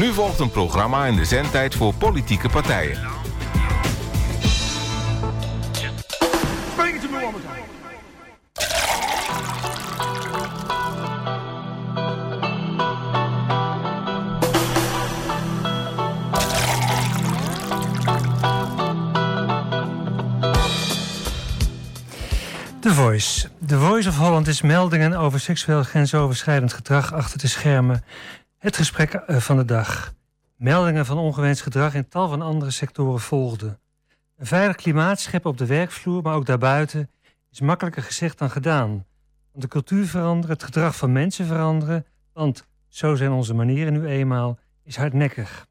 Nu volgt een programma in de zendtijd voor politieke partijen. The Voice. The Voice of Holland is meldingen over seksueel grensoverschrijdend gedrag achter de schermen. Het gesprek eh, van de dag. Meldingen van ongewenst gedrag in tal van andere sectoren volgden. Een veilig klimaat scheppen op de werkvloer, maar ook daarbuiten, is makkelijker gezegd dan gedaan. Want de cultuur veranderen, het gedrag van mensen veranderen, want zo zijn onze manieren nu eenmaal, is hardnekkig.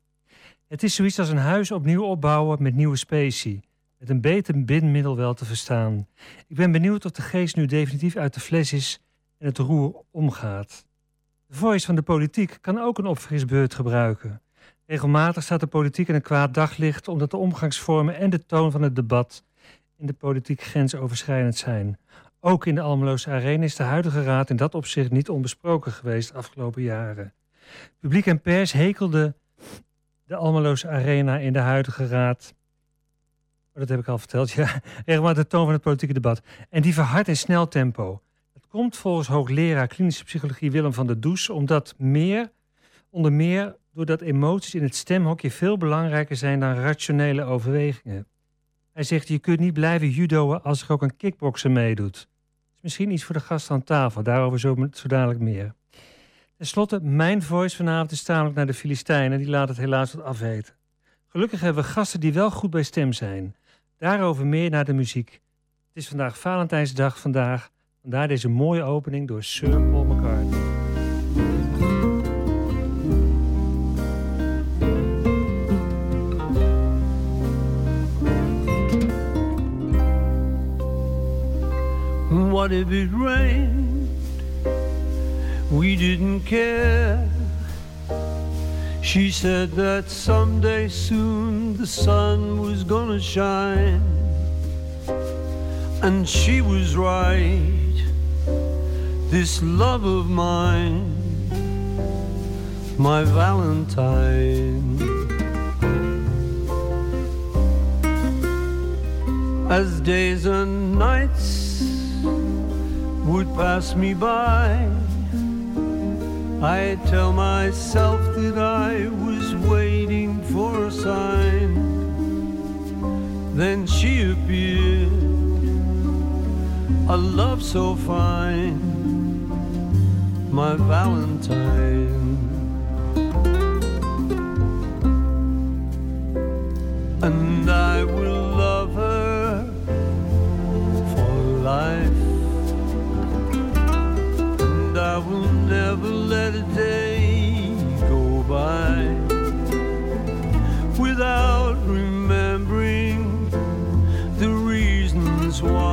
Het is zoiets als een huis opnieuw opbouwen met nieuwe specie met een beter bindmiddel wel te verstaan. Ik ben benieuwd of de geest nu definitief uit de fles is en het roer omgaat. De voice van de politiek kan ook een opfrisbeurt gebruiken. Regelmatig staat de politiek in een kwaad daglicht omdat de omgangsvormen en de toon van het debat in de politiek grensoverschrijdend zijn. Ook in de Almeloze Arena is de huidige raad in dat opzicht niet onbesproken geweest de afgelopen jaren. Publiek en pers hekelden de Almeloze Arena in de huidige raad Oh, dat heb ik al verteld, ja. Regelmatig de toon van het politieke debat. En die verhardt in snel tempo. Komt volgens hoogleraar klinische psychologie Willem van der Does... omdat meer, onder meer doordat emoties in het stemhokje... veel belangrijker zijn dan rationele overwegingen. Hij zegt, je kunt niet blijven judoën als er ook een kickbokser meedoet. Is misschien iets voor de gasten aan tafel. Daarover zo, zo dadelijk meer. Ten slotte, mijn voice vanavond is tamelijk naar de Filistijnen. Die laat het helaas wat afweten. Gelukkig hebben we gasten die wel goed bij stem zijn. Daarover meer naar de muziek. Het is vandaag Valentijnsdag vandaag. Vandaar deze mooie opening door Sir Paul McCartney. What if it rained? We didn't care. She said that someday soon the sun was gonna shine. And she was right. This love of mine, my Valentine. As days and nights would pass me by I tell myself that I was waiting for a sign. Then she appeared, a love so fine, my Valentine. And I will love her for life. And I will never let a day go by without remembering the reasons why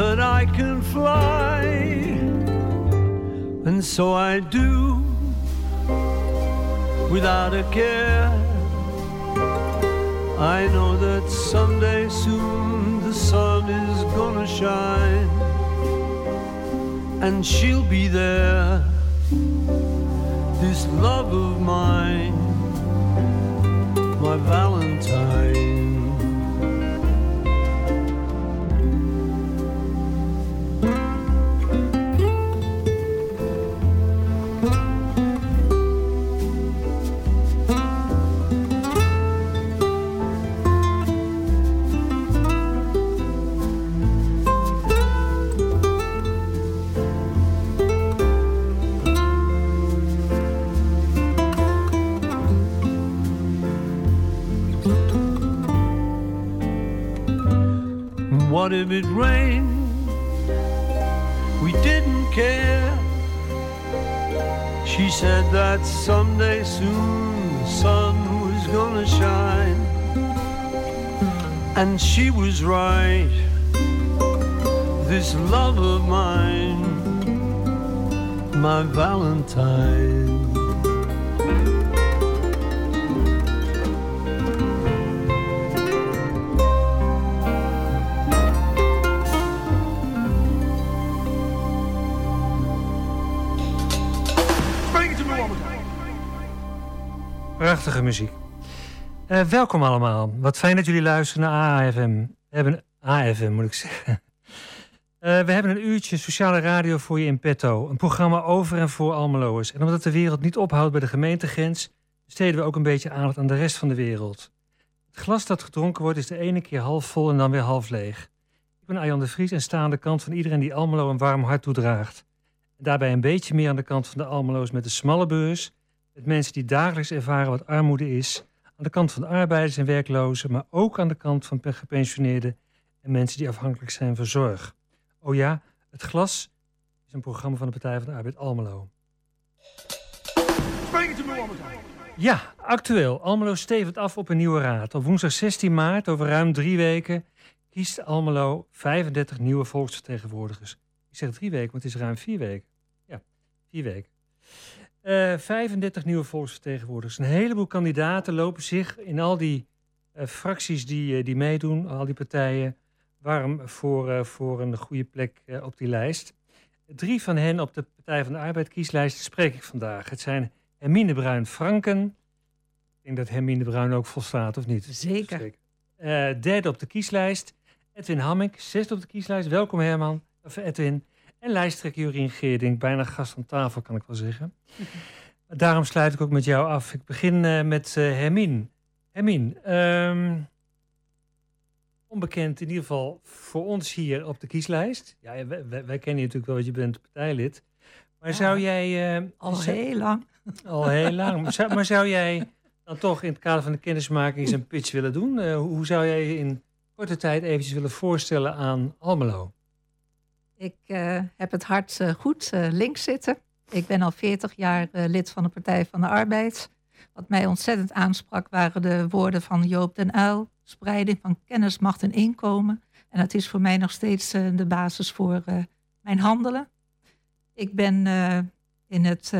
that I can fly. And so I do without a care. I know that someday soon the sun is gonna shine and she'll be there. This love of mine, my Valentine. If it rained? We didn't care. She said that someday soon the sun was gonna shine. And she was right. This love of mine, my Valentine. Prachtige muziek. Uh, welkom allemaal. Wat fijn dat jullie luisteren naar AFM. We hebben AFM, moet ik zeggen. Uh, we hebben een uurtje sociale radio voor je in petto. Een programma over en voor Almeloers. En omdat de wereld niet ophoudt bij de gemeentegrens... besteden we ook een beetje aandacht aan de rest van de wereld. Het glas dat gedronken wordt is de ene keer half vol en dan weer half leeg. Ik ben Arjan de Vries en sta aan de kant van iedereen die Almelo een warm hart toedraagt. En daarbij een beetje meer aan de kant van de Almeloos met de smalle beurs... met mensen die dagelijks ervaren wat armoede is... aan de kant van de arbeiders en werklozen... maar ook aan de kant van gepensioneerden en mensen die afhankelijk zijn van zorg. Oh ja, Het Glas is een programma van de Partij van de Arbeid Almelo. Ja, actueel. Almelo stevend af op een nieuwe raad. Op woensdag 16 maart, over ruim drie weken, kiest Almelo 35 nieuwe volksvertegenwoordigers. Ik zeg drie weken, maar het is ruim vier weken. Ja, vier weken. Uh, eh, 35 nieuwe volksvertegenwoordigers. Een heleboel kandidaten lopen zich in al die uh, fracties die, uh, die meedoen, al die partijen, warm voor, voor een goede plek op die lijst. Drie van hen op de Partij van de Arbeid kieslijst spreek ik vandaag. Het zijn Hermine Bruin-Franken. Ik denk dat Hermine Bruin ook volstaat, of niet? Zeker. Zeker. derde op de kieslijst. Edwin Hamming, zesde op de kieslijst. Welkom Herman, of Edwin. En lijsttrekker Jorien Geerding, bijna gast aan tafel kan ik wel zeggen. Daarom sluit ik ook met jou af. Ik begin uh, met uh, Hermine. Hermine, um, onbekend in ieder geval voor ons hier op de kieslijst. Ja, wij, wij, wij kennen je natuurlijk wel, want je bent partijlid. Maar zou jij... Uh, al heel lang. Al heel lang. maar, zou, maar zou jij dan toch in het kader van de kennismaking eens een pitch willen doen? hoe zou jij je in korte tijd eventjes willen voorstellen aan Almelo? Ik uh, heb het hart uh, goed uh, links zitten. Ik ben al 40 jaar lid van de Partij van de Arbeid. Wat mij ontzettend aansprak waren de woorden van Joop den Uyl. Spreiding van kennis, macht en inkomen. En dat is voor mij nog steeds de basis voor mijn handelen. Ik ben in het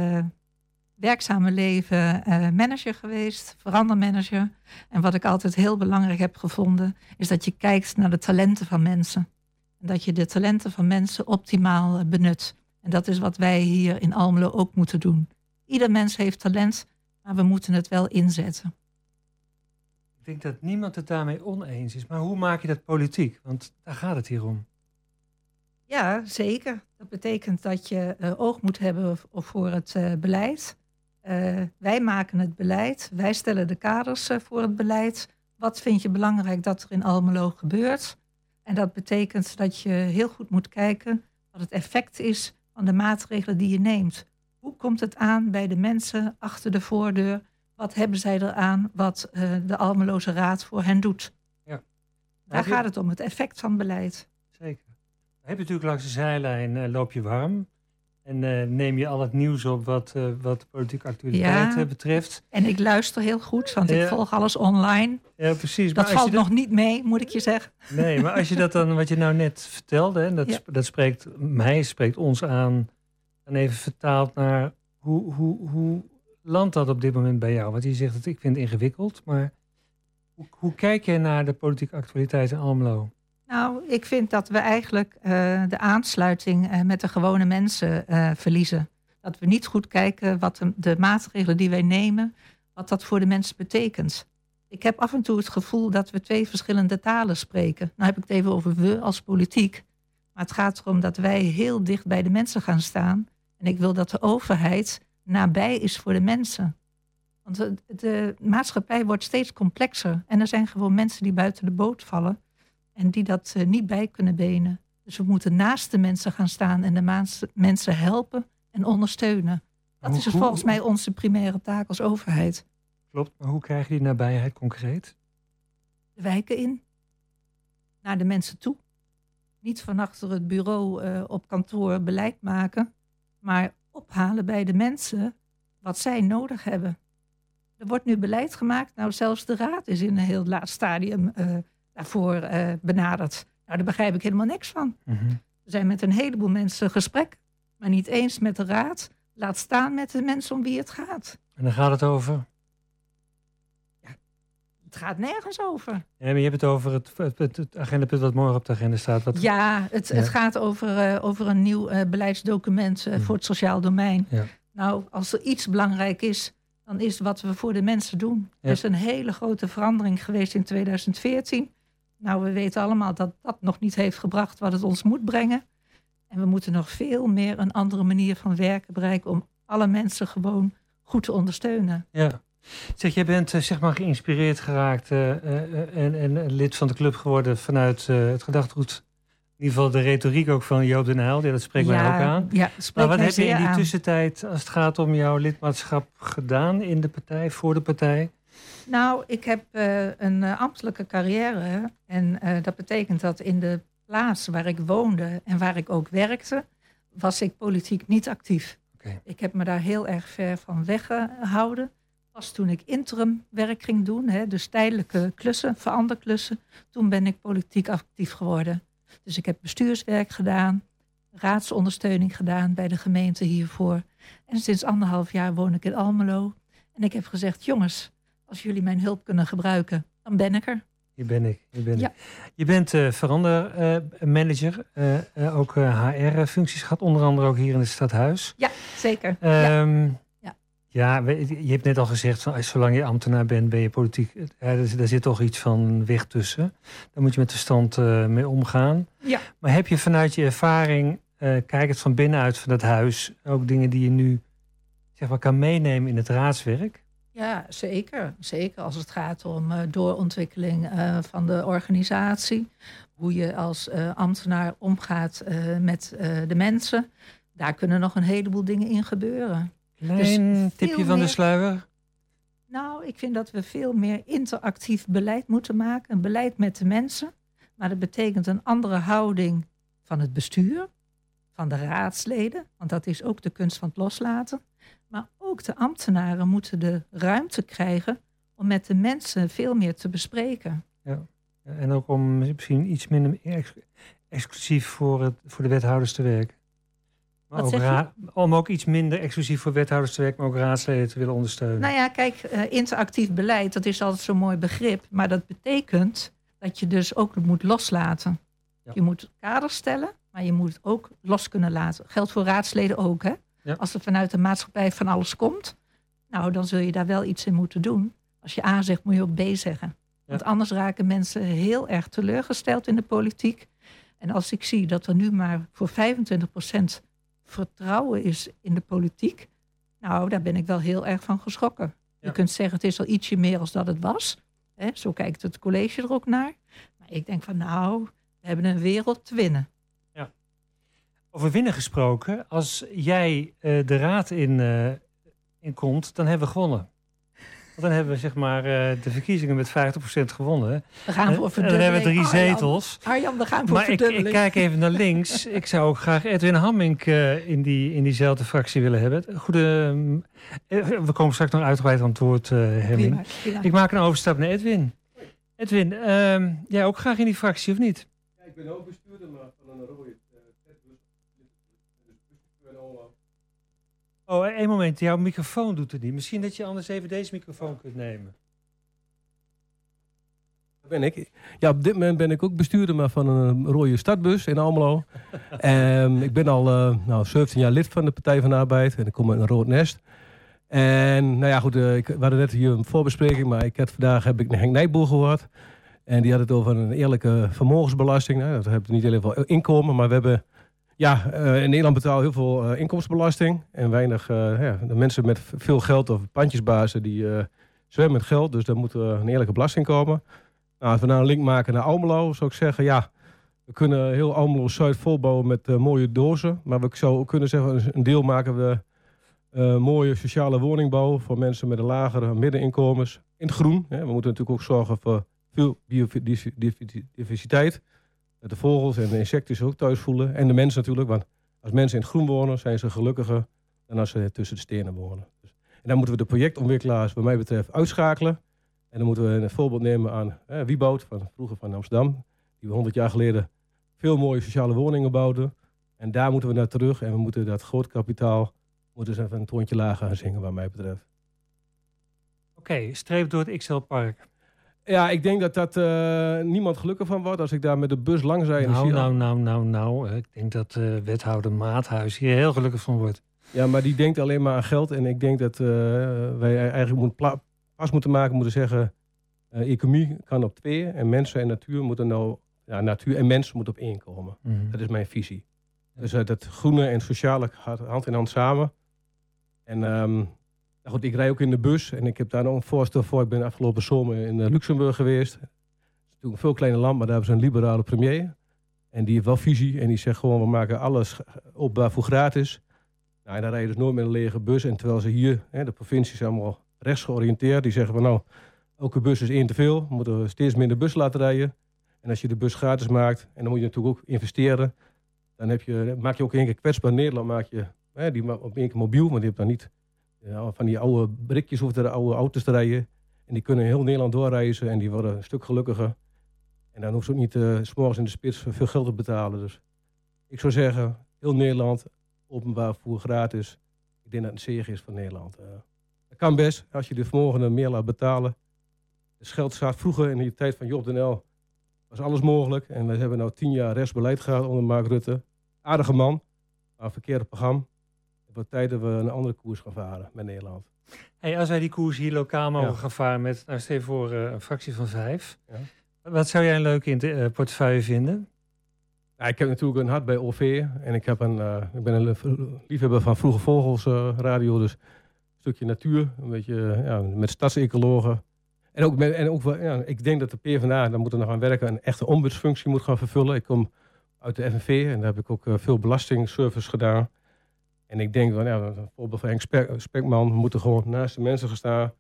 werkzame leven manager geweest, verandermanager. En wat ik altijd heel belangrijk heb gevonden, is dat je kijkt naar de talenten van mensen. En dat je de talenten van mensen optimaal eh, benut. En dat is wat wij hier in Almelo ook moeten doen. Ieder mens heeft talent, maar we moeten het wel inzetten. Ik denk dat niemand het daarmee oneens is. Maar hoe maak je dat politiek? Want daar gaat het hier om. Ja, zeker. Dat betekent dat je uh, oog moet hebben voor het uh, beleid. Uh, wij maken het beleid, wij stellen de kaders voor het beleid. Wat vind je belangrijk dat er in Almelo gebeurt? En dat betekent dat je heel goed moet kijken wat het effect is van de maatregelen die je neemt. Hoe komt het aan bij de mensen achter de voordeur? Wat hebben zij eraan wat uh, de Almeloze Raad voor hen doet? Ja. Daar gaat het om, het effect van beleid. Zeker. Heb je natuurlijk langs de zijlijn uh, loop je warm. En uh, neem je al het nieuws op wat, uh, wat politieke actualiteit ja, betreft. En ik luister heel goed, want ik volg alles online. Ja, precies. Dat valt nog niet mee, moet ik je zeggen. Nee, maar als je dat dan, wat je nou net vertelde, en dat, dat spreekt mij, spreekt ons aan, en even vertaald naar hoe, hoe, hoe landt dat op dit moment bij jou? Want je zegt dat ik vind het ingewikkeld, maar hoe, hoe kijk jij naar de politieke actualiteit in Almelo? Nou, ik vind dat we eigenlijk uh, de aansluiting uh, met de gewone mensen uh, verliezen. Dat we niet goed kijken wat de, de, maatregelen die wij nemen, wat dat voor de mensen betekent. Ik heb af en toe het gevoel dat we twee verschillende talen spreken. Nou heb ik het even over we als politiek. Maar het gaat erom dat wij heel dicht bij de mensen gaan staan. En ik wil dat de overheid nabij is voor de mensen. Want de maatschappij wordt steeds complexer. En er zijn gewoon mensen die buiten de boot vallen en die dat uh, niet bij kunnen benen. Dus we moeten naast de mensen gaan staan en de mensen helpen en ondersteunen. Dat is dus volgens mij onze primaire taak als overheid. Klopt, maar hoe krijg je die nabijheid concreet? De wijken in. Naar de mensen toe. Niet van achter het bureau uh, op kantoor beleid maken, maar ophalen bij de mensen wat zij nodig hebben. Er wordt nu beleid gemaakt. Nou, zelfs de raad is in een heel laat stadium uh, daarvoor uh, benaderd. Nou, daar begrijp ik helemaal niks van. Mm We zijn met een heleboel mensen gesprek, maar niet eens met de raad. Laat staan met de mensen om wie het gaat. En dan gaat het over? Ja, het gaat nergens over. Ja, maar je hebt het over het, het, het, het agendapunt wat morgen op de agenda staat. Wat... Ja, het, het gaat over, uh, over een nieuw uh, beleidsdocument uh, voor het sociaal domein. Ja. Nou, als er iets belangrijk is, dan is wat we voor de mensen doen. Er is een hele grote verandering geweest in 2014. Nou, we weten allemaal dat dat nog niet heeft gebracht wat het ons moet brengen. En we moeten nog veel meer een andere manier van werken bereiken om alle mensen gewoon goed te ondersteunen. Ja. Zeg, jij bent eh, zeg maar geïnspireerd geraakt uh, uh, en, en, lid van de club geworden vanuit het gedachtegoed. In ieder geval de retoriek ook van Joop den Uyl. Ja, dat spreekt mij ook aan. Ja, maar wat heb je in die tussentijd, als het gaat om jouw lidmaatschap, gedaan in de partij, voor de partij? Nou, ik heb een ambtelijke carrière. En dat betekent dat in de plaats waar ik woonde en waar ik ook werkte, was ik politiek niet actief. Ik heb me daar heel erg ver van weggehouden. Pas toen ik interim werk ging doen, hè, dus tijdelijke klussen, veranderklussen, toen ben ik politiek actief geworden. Dus ik heb bestuurswerk gedaan, raadsondersteuning gedaan bij de gemeente hiervoor. En sinds anderhalf jaar woon ik in Almelo. En ik heb gezegd, jongens, als jullie mijn hulp kunnen gebruiken, dan ben ik er. Hier ben ik. Hier ben ik. Je bent uh, verandermanager, uh, ook HR-functies gehad, onder andere ook hier in het stadhuis. Ja, zeker. Um, ja. ja. je hebt net al gezegd, van, zolang je ambtenaar bent, ben je politiek. Ja, daar, zit toch iets van weg tussen. Daar moet je met de stand mee omgaan. Ja. Maar heb je vanuit je ervaring, kijkend van binnenuit van het huis, ook dingen die je nu zeg maar, kan meenemen in het raadswerk? Ja, zeker. Zeker als het gaat om uh, doorontwikkeling uh, van de organisatie. Hoe je als uh, ambtenaar omgaat met de mensen. Daar kunnen nog een heleboel dingen in gebeuren. Klein dus tipje van de sluier? Nou, ik vind dat we veel meer interactief beleid moeten maken. Een beleid met de mensen. Maar dat betekent een andere houding van het bestuur. Van de raadsleden. Want dat is ook de kunst van het loslaten. Ook de ambtenaren moeten de ruimte krijgen om met de mensen veel meer te bespreken. Ja, en ook om misschien iets minder exclusief voor, het, voor de wethouders te werken. Maar ook om ook iets minder exclusief voor wethouders te werken, maar ook raadsleden te willen ondersteunen. Nou ja, kijk, uh, interactief beleid, dat is altijd zo'n mooi begrip. Maar dat betekent dat je dus ook moet loslaten. Je moet kaders stellen, maar je moet het ook los kunnen laten. Geldt voor raadsleden ook, hè? Als er vanuit de maatschappij van alles komt, nou, dan zul je daar wel iets in moeten doen. Als je A zegt, moet je ook B zeggen. Want anders raken mensen heel erg teleurgesteld in de politiek. En als ik zie dat er nu maar voor 25% vertrouwen is in de politiek, nou, daar ben ik wel heel erg van geschrokken. Je kunt zeggen, het is al ietsje meer als dat het was. zo kijkt het college er ook naar. Maar ik denk van, nou, we hebben een wereld te winnen. Over winnen gesproken, als jij uh, de raad in, uh, in komt, dan hebben we gewonnen. Want dan hebben we zeg maar uh, de verkiezingen met 50% gewonnen. We gaan voor verdubbeling. dan hebben we drie zetels. Arjan, we gaan voor maar verdubbeling. Ik, ik, kijk even naar links. ik zou ook graag Edwin Hamming in, die, in diezelfde fractie willen hebben. Goede, we komen straks nog uitgebreid aan het woord, Hemming. Ik maak een overstap naar Edwin. Edwin, ehm, jij ook graag in die fractie of niet? Ja, ik ben ook bestuurder van een rode Oh, één moment. Jouw microfoon doet het niet. Misschien dat je anders even deze microfoon kunt nemen. Ben ik. Ja, op dit moment ben ik ook bestuurder van een rode stadbus in Almelo. en ik ben al uh, nou, 17 jaar lid van de Partij van de Arbeid. En ik kom uit een rood nest. En nou ja, goed, uh, ik, we hadden net hier een voorbespreking. Maar ik had, vandaag heb ik Henk Nijboer gehoord. En die had het over een eerlijke vermogensbelasting. Nou, dat hebben niet alleen veel inkomen, maar we hebben ja, uh, in Nederland betalen heel veel uh, inkomstenbelasting. En weinig ja, de mensen met veel geld of pandjesbazen die zwemmen met geld. Dus daar moet een eerlijke belasting komen. Nou, als we nou een link maken naar Almelo, zou ik zeggen, ja, we kunnen heel Almelo Zuid volbouwen met mooie dozen. Maar we zouden kunnen zeggen, een deel maken we mooie sociale woningbouw voor mensen met een lagere middeninkomens. In het groen. Hè. We moeten natuurlijk ook zorgen voor veel biodiversiteit de vogels en de insecten zich ook thuis voelen. En de mensen natuurlijk, want als mensen in het groen wonen, zijn ze gelukkiger dan als ze tussen de stenen wonen. Dus, en dan moeten we de projectontwikkelaars, wat mij betreft, uitschakelen. En dan moeten we een voorbeeld nemen aan eh, Wieboud, van vroeger van Amsterdam, die we 100 jaar geleden veel mooie sociale woningen bouwden. En daar moeten we naar terug en we moeten dat groot kapitaal moeten ze even een toontje lager gaan zingen, wat mij betreft. Oké, streep door het XL-park. Ja, ik denk dat dat uh, niemand gelukkig van wordt als ik daar met de bus langs rijd. Nou, nou, nou, nou, nou. Ik denk dat uh, wethouder Maathuis hier heel gelukkig van wordt. Ja, maar die denkt alleen maar aan geld. En ik denk dat eh, wij eigenlijk pla- pas moeten maken, moeten zeggen... eh, economie kan op twee en mensen en natuur moeten nou... Ja, natuur en mensen moeten op één komen. Mhm. Dat is mijn visie. Dus eh, dat groene en sociale gaat hand in hand samen. En ehm, goed, ik rij ook in de bus en ik heb daar nog een voorstel voor. Ik ben afgelopen zomer in eh, Luxemburg geweest. Het is natuurlijk een veel kleiner land, maar daar hebben ze een liberale premier. En die heeft wel visie en die zegt gewoon, we maken alles openbaar voor gratis. Nou, en dan rijden dus nooit met een lege bus. En terwijl ze hier, hè, de provincie is allemaal rechts georiënteerd. Die zeggen van nou, elke bus is één te veel. We moeten steeds minder bus laten rijden. En als je de bus gratis maakt, en dan moet je natuurlijk ook investeren. Dan heb je, maak je ook één keer kwetsbaar. Nederland maak je, hè, die op één keer mobiel. Want die hebt dan niet ja, van die oude brikjes of de oude auto's te rijden. En die kunnen heel Nederland doorreizen en die worden een stuk gelukkiger. En dan hoeven ze ook niet eh, s s'morgens in de spits veel geld te betalen. Dus ik zou zeggen, heel Nederland, openbaar voer gratis. Ik denk dat het een zege is voor Nederland. Eh, dat kan best, als je de vermogen meer laat betalen. Dus geld staat vroeger in de tijd van Job den L was alles mogelijk. En we hebben nou tien jaar rechtsbeleid gehad onder Mark Rutte. Aardige man, maar verkeerde programma. Het wordt tijd dat we een andere koers gaan varen met Nederland. Hey, als wij die koers hier lokaal mogen Ja. gaan varen met, nou stel voor, eh, een fractie van vijf. Ja. Wat zou jij een leuke in de eh, portefeuille vinden? Ja, ik heb natuurlijk een hart bij OV. En ik, heb een, eh, ik ben een lief- liefhebber van Vroege Vogels radio. Dus een stukje natuur. Een beetje ja, met stadsecologen. En ook, met, en ook ja, ik denk dat de PvdA, daar moet er nog aan werken, een echte ombudsfunctie moet gaan vervullen. Ik kom uit de FNV en daar heb ik ook veel belastingservice gedaan. En ik denk van, ja, een voorbeeld van Henk Spek- Spekman, we moeten gewoon naast de mensen gaan staan.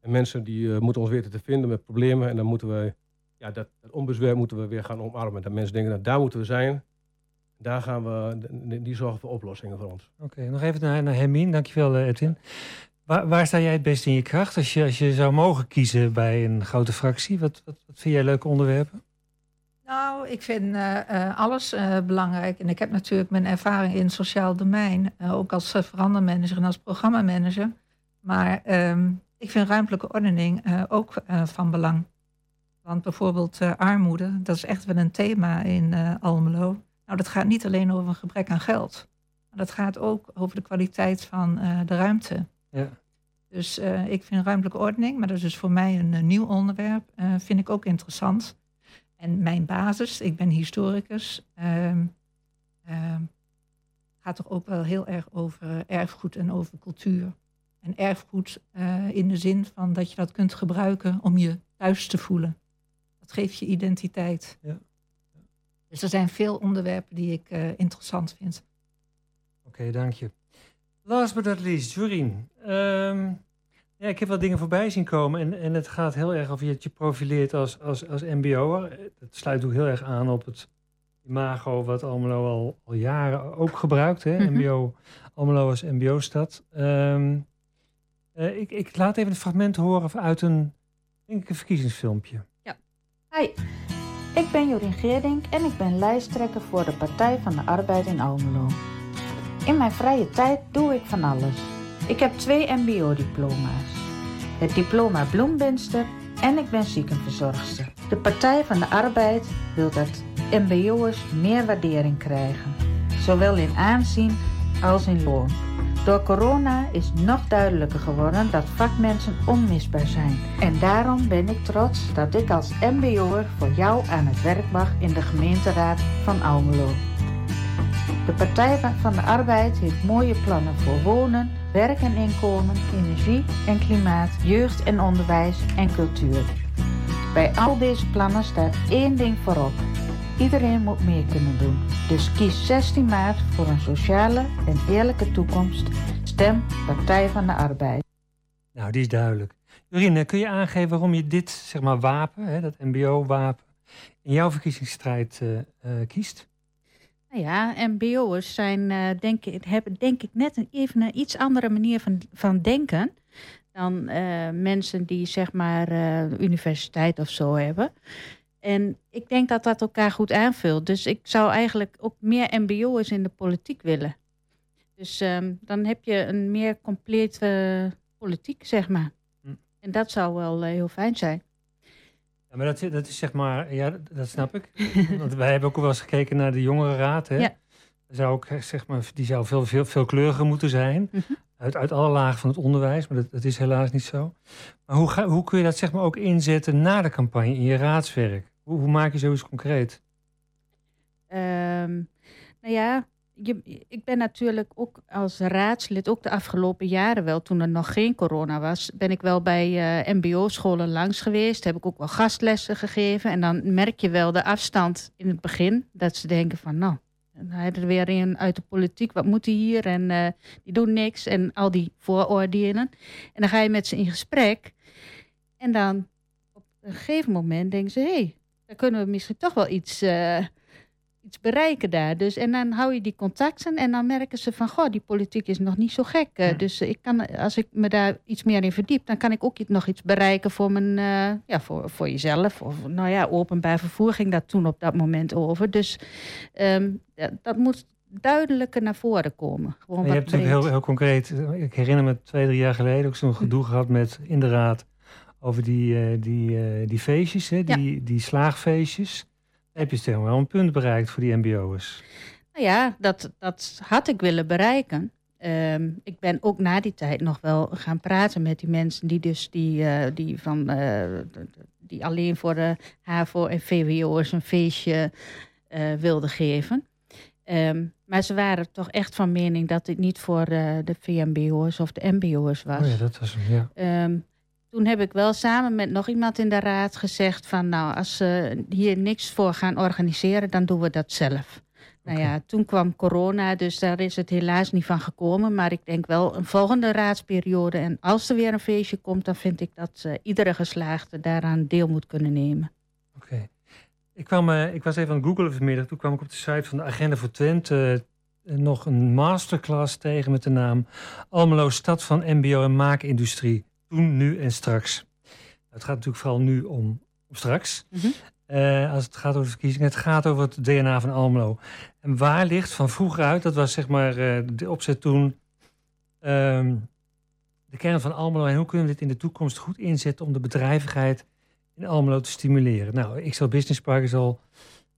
En mensen die eh, moeten ons weten te vinden met problemen. En dan moeten wij, ja, dat, dat moeten we weer gaan omarmen. Dat mensen denken, nou, daar moeten we zijn. Daar gaan we, die- die zorgen voor oplossingen voor ons. Oké, nog even naar, naar Hermine. Dankjewel, eh, Edwin. Waar, waar sta jij het best in je kracht als je, als je zou mogen kiezen bij een grote fractie? Wat, wat, wat vind jij leuke onderwerpen? Nou, ik vind eh, eh, alles eh, belangrijk. En ik heb natuurlijk mijn ervaring in het sociaal domein, ook als verandermanager en als programmamanager. Maar ehm, ik vind ruimtelijke ordening ook van belang. Want bijvoorbeeld armoede, dat is echt wel een thema in Almelo. Nou, dat gaat niet alleen over een gebrek aan geld. Maar dat gaat ook over de kwaliteit van de ruimte. Ja. Dus ik vind ruimtelijke ordening, maar dat is dus voor mij een, nieuw onderwerp, vind ik ook interessant. En mijn basis, ik ben historicus, ehm, gaat toch ook wel heel erg over erfgoed en over cultuur. En erfgoed eh, in de zin van dat je dat kunt gebruiken om je thuis te voelen. Dat geeft je identiteit. Ja. Dus er zijn veel onderwerpen die ik eh, interessant vind. Oké, dank je. Last but not least, Jorien. Ehm, ja, ik heb wat dingen voorbij zien komen en, en het gaat heel erg over je je profileert als, als, als mbo'er. Het sluit ook heel erg aan op het imago wat Almelo al, al jaren ook gebruikt. Hè? Mhm. MBO, Almelo als mbo-stad. Ehm, eh, ik, ik laat even een fragment horen uit een, denk ik, een verkiezingsfilmpje. Hi, ik ben Jorien Geerdink en ik ben lijsttrekker voor de Partij van de Arbeid in Almelo. In mijn vrije tijd doe ik van alles. Ik heb twee mbo-diploma's. Het diploma bloembinster en ik ben ziekenverzorgster. De Partij van de Arbeid wil dat mbo'ers meer waardering krijgen. Zowel in aanzien als in loon. Door corona is nog duidelijker geworden dat vakmensen onmisbaar zijn. En daarom ben ik trots dat ik als mbo'er voor jou aan het werk mag in de gemeenteraad van Almelo. De Partij van de Arbeid heeft mooie plannen voor wonen, werk en inkomen, energie en klimaat, jeugd en onderwijs en cultuur. Bij al deze plannen staat één ding voorop. Iedereen moet meer kunnen doen. Dus kies 16 maart voor een sociale en eerlijke toekomst. Stem Partij van de Arbeid. Nou, die is duidelijk. Jorien, kun je aangeven waarom je dit, zeg maar, wapen, hè, dat mbo-wapen, in jouw verkiezingsstrijd eh, eh, kiest? Nou ja, MBO'ers zijn, eh, denk hebben denk ik net een, even een iets andere manier van, van denken dan eh, mensen die zeg maar eh, universiteit of zo hebben. En ik denk dat dat elkaar goed aanvult. Dus ik zou eigenlijk ook meer MBO'ers in de politiek willen. Dus ehm, dan heb je een meer complete politiek, zeg maar. Hm. En dat zou wel heel fijn zijn. Ja, maar dat, dat is zeg maar, ja, dat, snap ik. Want wij hebben ook wel eens gekeken naar de jongerenraad. Hè? Ja. zou ook, zeg maar, die zou veel, veel, veel kleuriger moeten zijn. Mhm. Uit, uit alle lagen van het onderwijs, maar dat, dat is helaas niet zo. Maar hoe, ga, hoe kun je dat zeg maar ook inzetten na de campagne in je raadswerk? Hoe, hoe maak je zoiets concreet? Ehm, nou ja, ik ben natuurlijk ook als raadslid, ook de afgelopen jaren wel, toen er nog geen corona was, ben ik wel bij eh, MBO-scholen langs geweest. Heb ik ook wel gastlessen gegeven. En dan merk je wel de afstand in het begin. Dat ze denken van, nou, hij er weer een uit de politiek. Wat moet hij hier? En eh, die doen niks. En al die vooroordelen. En dan ga je met ze in gesprek. En dan op een gegeven moment denken ze, hé, hey, dan kunnen we misschien toch wel iets... eh, iets bereiken daar. Dus, en dan hou je die contacten en dan merken ze van... goh, die politiek is nog niet zo gek. eh, Ja. Dus ik kan, als ik me daar iets meer in verdiep... dan kan ik ook nog iets bereiken voor, mijn, eh, ja, voor, voor jezelf. Of nou ja, openbaar vervoer ging dat toen op dat moment over. Dus ehm, dat, dat moet duidelijker naar voren komen. Gewoon je hebt natuurlijk heel, heel concreet, ik herinner me twee, drie jaar geleden ook zo'n gedoe gehad met in de raad over die, eh, die, eh, die feestjes, hè, Ja. die, die slaagfeestjes. Heb je maar wel een punt bereikt voor die MBO'ers? Nou ja, dat, dat had ik willen bereiken. Ehm, ik ben ook na die tijd nog wel gaan praten met die mensen die dus die, eh, die van eh, die alleen voor de HAVO en VWO'ers een feestje eh, wilden geven. Ehm, maar ze waren toch echt van mening dat dit niet voor de VMBO'ers of de MBO'ers was. Oh ja, dat was hem, ja. Ehm, toen heb ik wel samen met nog iemand in de raad gezegd van nou, als ze hier niks voor gaan organiseren, dan doen we dat zelf. Nou ja, toen kwam corona, dus daar is het helaas niet van gekomen. Maar ik denk wel een volgende raadsperiode. En als er weer een feestje komt, dan vind ik dat eh, iedere geslaagde daaraan deel moet kunnen nemen. Oké. Ik, kwam, eh, ik was even aan het googlen vanmiddag. Toen kwam ik op de site van de Agenda voor Twente eh, nog een masterclass tegen met de naam Almelo Stad van MBO en Maakindustrie. Toen, nu en straks. Het gaat natuurlijk vooral nu om, om straks. Mhm. Eh, als het gaat over verkiezingen. Het gaat over het DNA van Almelo. En waar ligt van vroeger uit, dat was zeg maar eh, de opzet toen, ehm, de kern van Almelo. En hoe kunnen we dit in de toekomst goed inzetten om de bedrijvigheid in Almelo te stimuleren? Nou, XL Business Park is al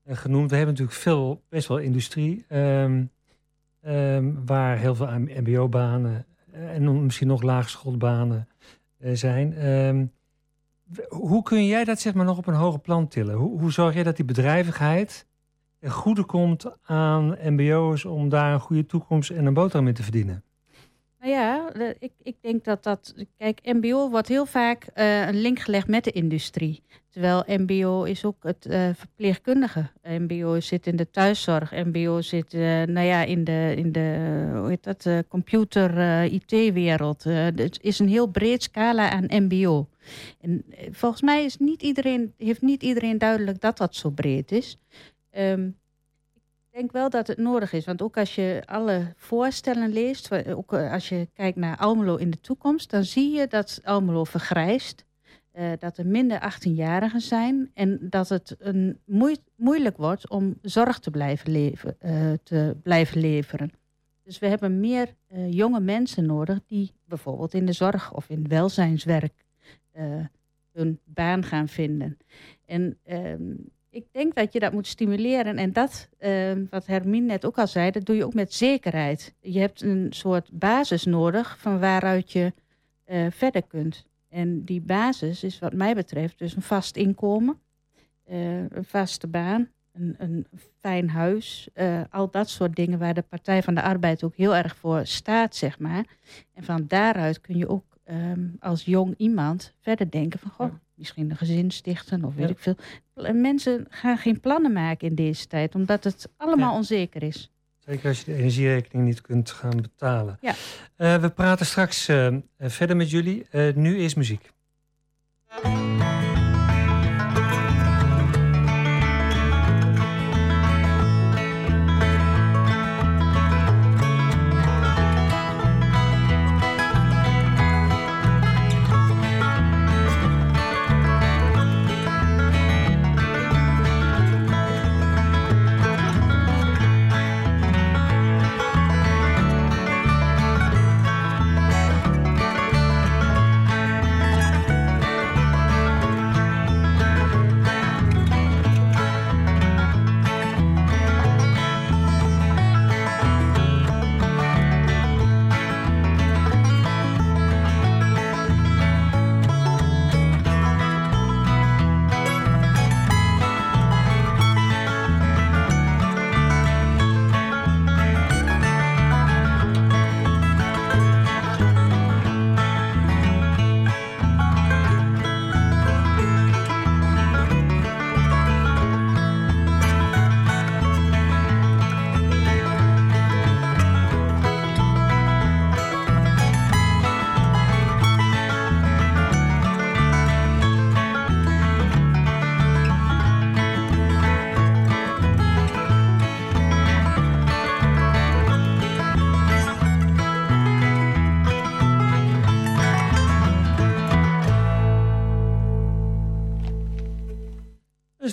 eh, genoemd. We hebben natuurlijk veel, best wel industrie, ehm, ehm, waar heel veel mbo-banen en misschien nog laagschoolbanen eh, zijn. Ehm, hoe kun jij dat zeg maar nog op een hoger plan tillen? Hoe, hoe zorg jij dat die bedrijvigheid ten goede komt aan mbo'ers om daar een goede toekomst en een boterham in te verdienen? Nou ja, ik, ik denk dat dat. Kijk, MBO wordt heel vaak eh, een link gelegd met de industrie. Terwijl MBO is ook het eh, verpleegkundige. MBO zit in de thuiszorg. MBO zit eh, nou ja, in de, in de hoe heet dat, eh, computer-IT-wereld. het is een heel breed scala aan MBO. En eh, volgens mij is niet iedereen, heeft niet iedereen duidelijk dat dat zo breed is. Ehm, ik denk wel dat het nodig is. Want ook als je alle voorstellen leest, ook eh, als je kijkt naar Almelo in de toekomst, dan zie je dat Almelo vergrijst. Eh, dat er minder 18-jarigen zijn en dat het een moei- moeilijk wordt om zorg te blijven, leven, eh, te blijven leveren. Dus we hebben meer eh, jonge mensen nodig die bijvoorbeeld in de zorg of in welzijnswerk hun baan gaan vinden. En ehm, ik denk dat je dat moet stimuleren. En dat, ehm, wat Hermine net ook al zei, dat doe je ook met zekerheid. Je hebt een soort basis nodig van waaruit je verder kunt. En die basis is wat mij betreft dus een vast inkomen, eh, een vaste baan, een, een fijn huis. eh, al dat soort dingen waar de Partij van de Arbeid ook heel erg voor staat, zeg maar. En van daaruit kun je ook ehm, als jong iemand verder denken van... Goh, misschien een gezin stichten of weet Ja. ik veel. Mensen gaan geen plannen maken in deze tijd, omdat het allemaal Ja. onzeker is. Zeker als je de energierekening niet kunt gaan betalen. Ja. Eh, we praten straks eh, verder met jullie. Eh, nu is muziek.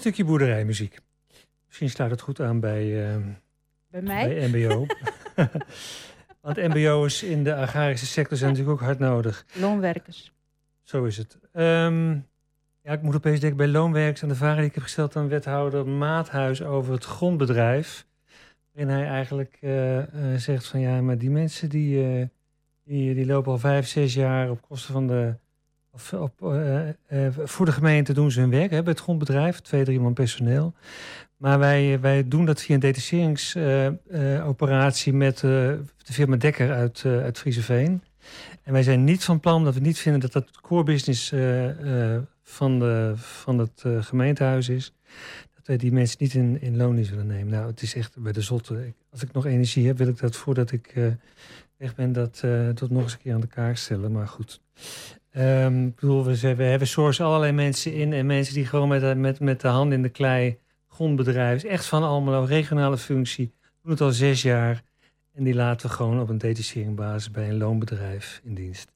Stukje boerderijmuziek. Misschien sluit het goed aan bij, uh, bij mij? Bij MBO. Want MBO's in de agrarische sector zijn natuurlijk ook hard nodig. Loonwerkers. Zo is het. Um, ja, ik moet opeens denken bij loonwerkers aan de vraag die ik heb gesteld aan wethouder Maathuis over het grondbedrijf. Waarin hij eigenlijk uh, uh, zegt van ja, maar die mensen die, uh, die, die lopen al vijf, zes jaar op kosten van de. Of op, voor de gemeente doen ze hun werk, hè, bij het grondbedrijf, twee, drie man personeel. Maar wij, wij doen dat via een detacheringsoperatie met de firma Dekker uit, uit Frieseveen. En wij zijn niet van plan dat we niet vinden dat dat core business van, de, van het gemeentehuis is. Die mensen niet in, in zullen nemen. Nou, het is echt bij de zotte. Als ik nog energie heb, wil ik dat voordat ik uh, weg ben, dat, dat nog eens een keer aan de kaart stellen. Maar goed. Um, ik bedoel, we, we hebben source allerlei mensen in. En mensen die gewoon met, met, met de hand in de klei, grondbedrijf, echt van allemaal regionale functie, doen het al zes jaar. En die laten we gewoon op een detacheringsbasis bij een loonbedrijf in dienst.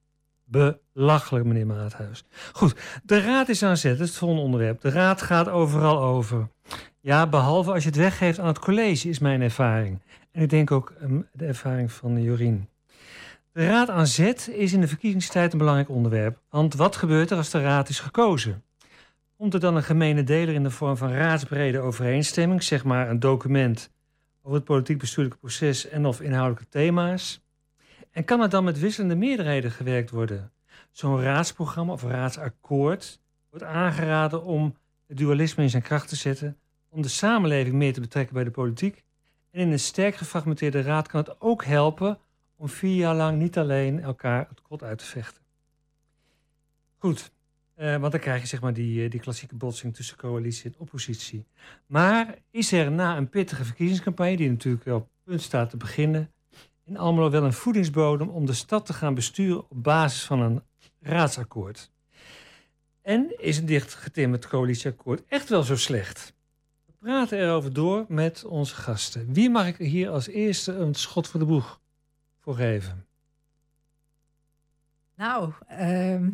Belachelijk, meneer Maathuis. Goed, de raad is aan zet. Dat is het volgende onderwerp. De raad gaat overal over. Ja, behalve als je het weggeeft aan het college, is mijn ervaring. En ik denk ook um, de ervaring van Jorien. De raad aan zet is in de verkiezingstijd een belangrijk onderwerp. Want wat gebeurt er als de raad is gekozen? Komt er dan een gemene deler in de vorm van raadsbrede overeenstemming, zeg maar een document over het politiek-bestuurlijke proces en of inhoudelijke thema's? En kan er dan met wisselende meerderheden gewerkt worden? Zo'n raadsprogramma of raadsakkoord wordt aangeraden om het dualisme in zijn kracht te zetten, om de samenleving meer te betrekken bij de politiek. En in een sterk gefragmenteerde raad kan het ook helpen om vier jaar lang niet alleen elkaar het kot uit te vechten. Goed, eh, want dan krijg je zeg maar die, die klassieke botsing tussen coalitie en oppositie. Maar is er na een pittige verkiezingscampagne, die natuurlijk op punt staat te beginnen, in Almelo wel een voedingsbodem om de stad te gaan besturen op basis van een raadsakkoord. En is een dicht getimmerd coalitieakkoord echt wel zo slecht? We praten erover door met onze gasten. Wie mag ik hier als eerste een schot voor de boeg voor geven? Nou, uh,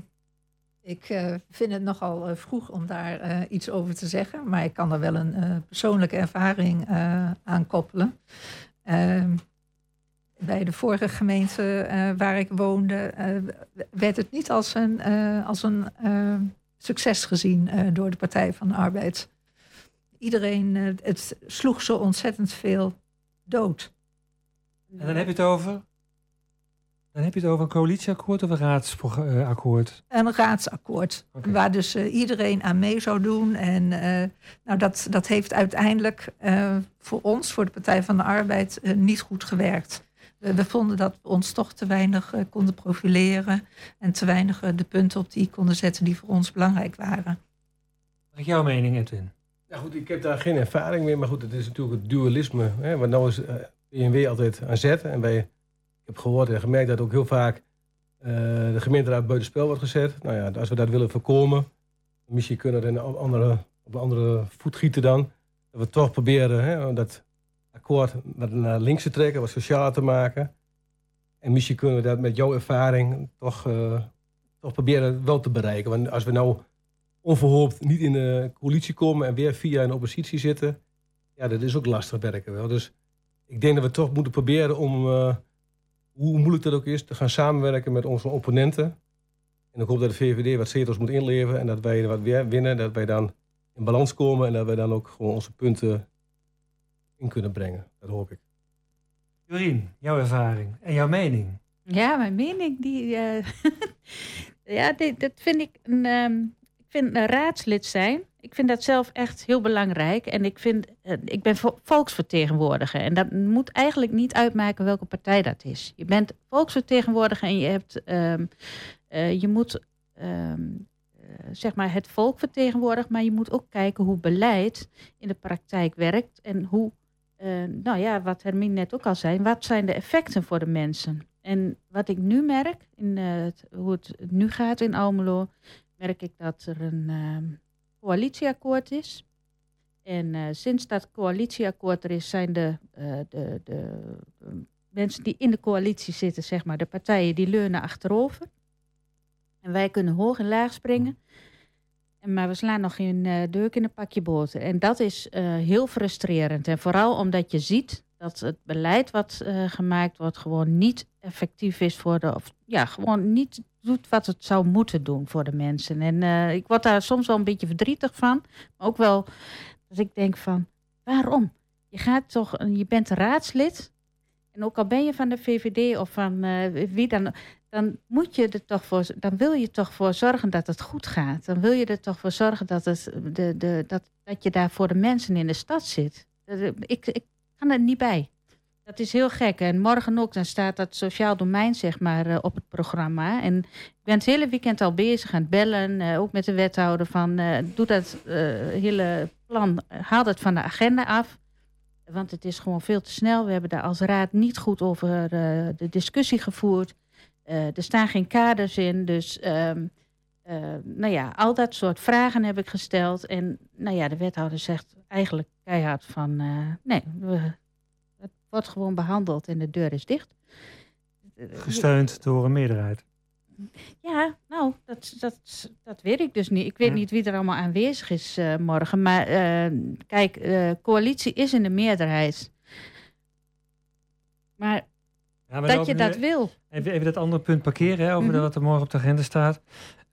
ik uh, vind het nogal uh, vroeg om daar uh, iets over te zeggen, maar ik kan er wel een persoonlijke ervaring aan koppelen. Ehm, bij de vorige gemeente uh, waar ik woonde, uh, werd het niet als een, uh, als een succes gezien door de Partij van de Arbeid. Iedereen, het sloeg zo ontzettend veel dood. En dan heb je het over? Dan heb je het over een coalitieakkoord of een raadsakkoord? Een raadsakkoord, okay. waar dus iedereen aan mee zou doen. En nou, dat, dat heeft uiteindelijk voor ons, voor de Partij van de Arbeid, niet goed gewerkt we vonden dat we ons toch te weinig uh, konden profileren en te weinig uh, de punten op die konden zetten die voor ons belangrijk waren. Wat is jouw mening, Edwin? Ja, goed, ik heb daar geen ervaring mee, maar goed, het is natuurlijk het dualisme. Hè, want nou is uh, BMW altijd aan zet. En wij, heb gehoord en gemerkt dat ook heel vaak de gemeenteraad buitenspel wordt gezet. Nou ja, als we dat willen voorkomen, misschien kunnen we een andere, op een andere voet gieten dan. Dat we toch proberen hè, dat akkoord naar links te trekken, wat socialer te maken. En misschien kunnen we dat met jouw ervaring toch, uh, toch proberen wel te bereiken. Want als we nou onverhoopt niet in de coalitie komen en weer via een oppositie zitten, ja, dat is ook lastig werken wel. Dus ik denk dat we toch moeten proberen om, uh, hoe moeilijk dat ook is, te gaan samenwerken met onze opponenten. En ik hoop dat de VVD wat zetels moet inleveren en dat wij wat weer winnen, dat wij dan in balans komen en dat wij dan ook gewoon onze punten in kunnen brengen. Dat hoop ik. Jorien, jouw ervaring en jouw mening? Ja, mijn mening, die, uh, ja, dit, dat vind ik een, um, ik vind een raadslid zijn. Ik vind dat zelf echt heel belangrijk. En ik, vind, uh, ik ben volksvertegenwoordiger. En dat moet eigenlijk niet uitmaken welke partij dat is. Je bent volksvertegenwoordiger en je, hebt, um, uh, je moet um, zeg maar het volk vertegenwoordigen. Maar je moet ook kijken hoe beleid in de praktijk werkt. En hoe nou ja, wat Hermine net ook al zei, wat zijn de effecten voor de mensen? En wat ik nu merk, in hoe het nu gaat in Almelo, merk ik dat er een uh, coalitieakkoord is. En uh, sinds dat coalitieakkoord er is, zijn de, de, de, de, mensen die in de coalitie zitten, zeg maar, de partijen, die leunen achterover. En wij kunnen hoog en laag springen. Maar we slaan nog geen uh, deuk in een pakje boter. En dat is heel frustrerend. En vooral omdat je ziet dat het beleid wat uh, gemaakt wordt gewoon niet effectief is voor de. Of ja, gewoon niet doet wat het zou moeten doen voor de mensen. En ik word daar soms wel een beetje verdrietig van. Maar ook wel dat ik denk van waarom? Je gaat toch, je bent raadslid. En ook al ben je van de VVD of van wie dan dan moet je er toch voor, dan wil je toch voor zorgen dat het goed gaat. Dan wil je er toch voor zorgen dat, het, de, de, dat, dat je daar voor de mensen in de stad zit. Ik, ik kan er niet bij. Dat is heel gek. En morgen ook, dan staat dat sociaal domein zeg maar eh, op het programma. En ik ben het hele weekend al bezig aan het bellen, uh, ook met de wethouder van uh, doe dat hele plan, haal dat van de agenda af. Want het is gewoon veel te snel. We hebben daar als raad niet goed over de discussie gevoerd. Er staan geen kaders in, dus um, uh, nou ja, al dat soort vragen heb ik gesteld. En nou ja, de wethouder zegt eigenlijk keihard van uh, nee, we, het wordt gewoon behandeld en de deur is dicht. Gesteund door een meerderheid. Ja, nou, dat, dat, dat weet ik dus niet. Ik weet niet wie er allemaal aanwezig is morgen. Maar kijk, coalitie is in de meerderheid. Maar ja, dat je dat wil. Even, even dat andere punt parkeren, hè, over mm -hmm. wat er morgen op de agenda staat.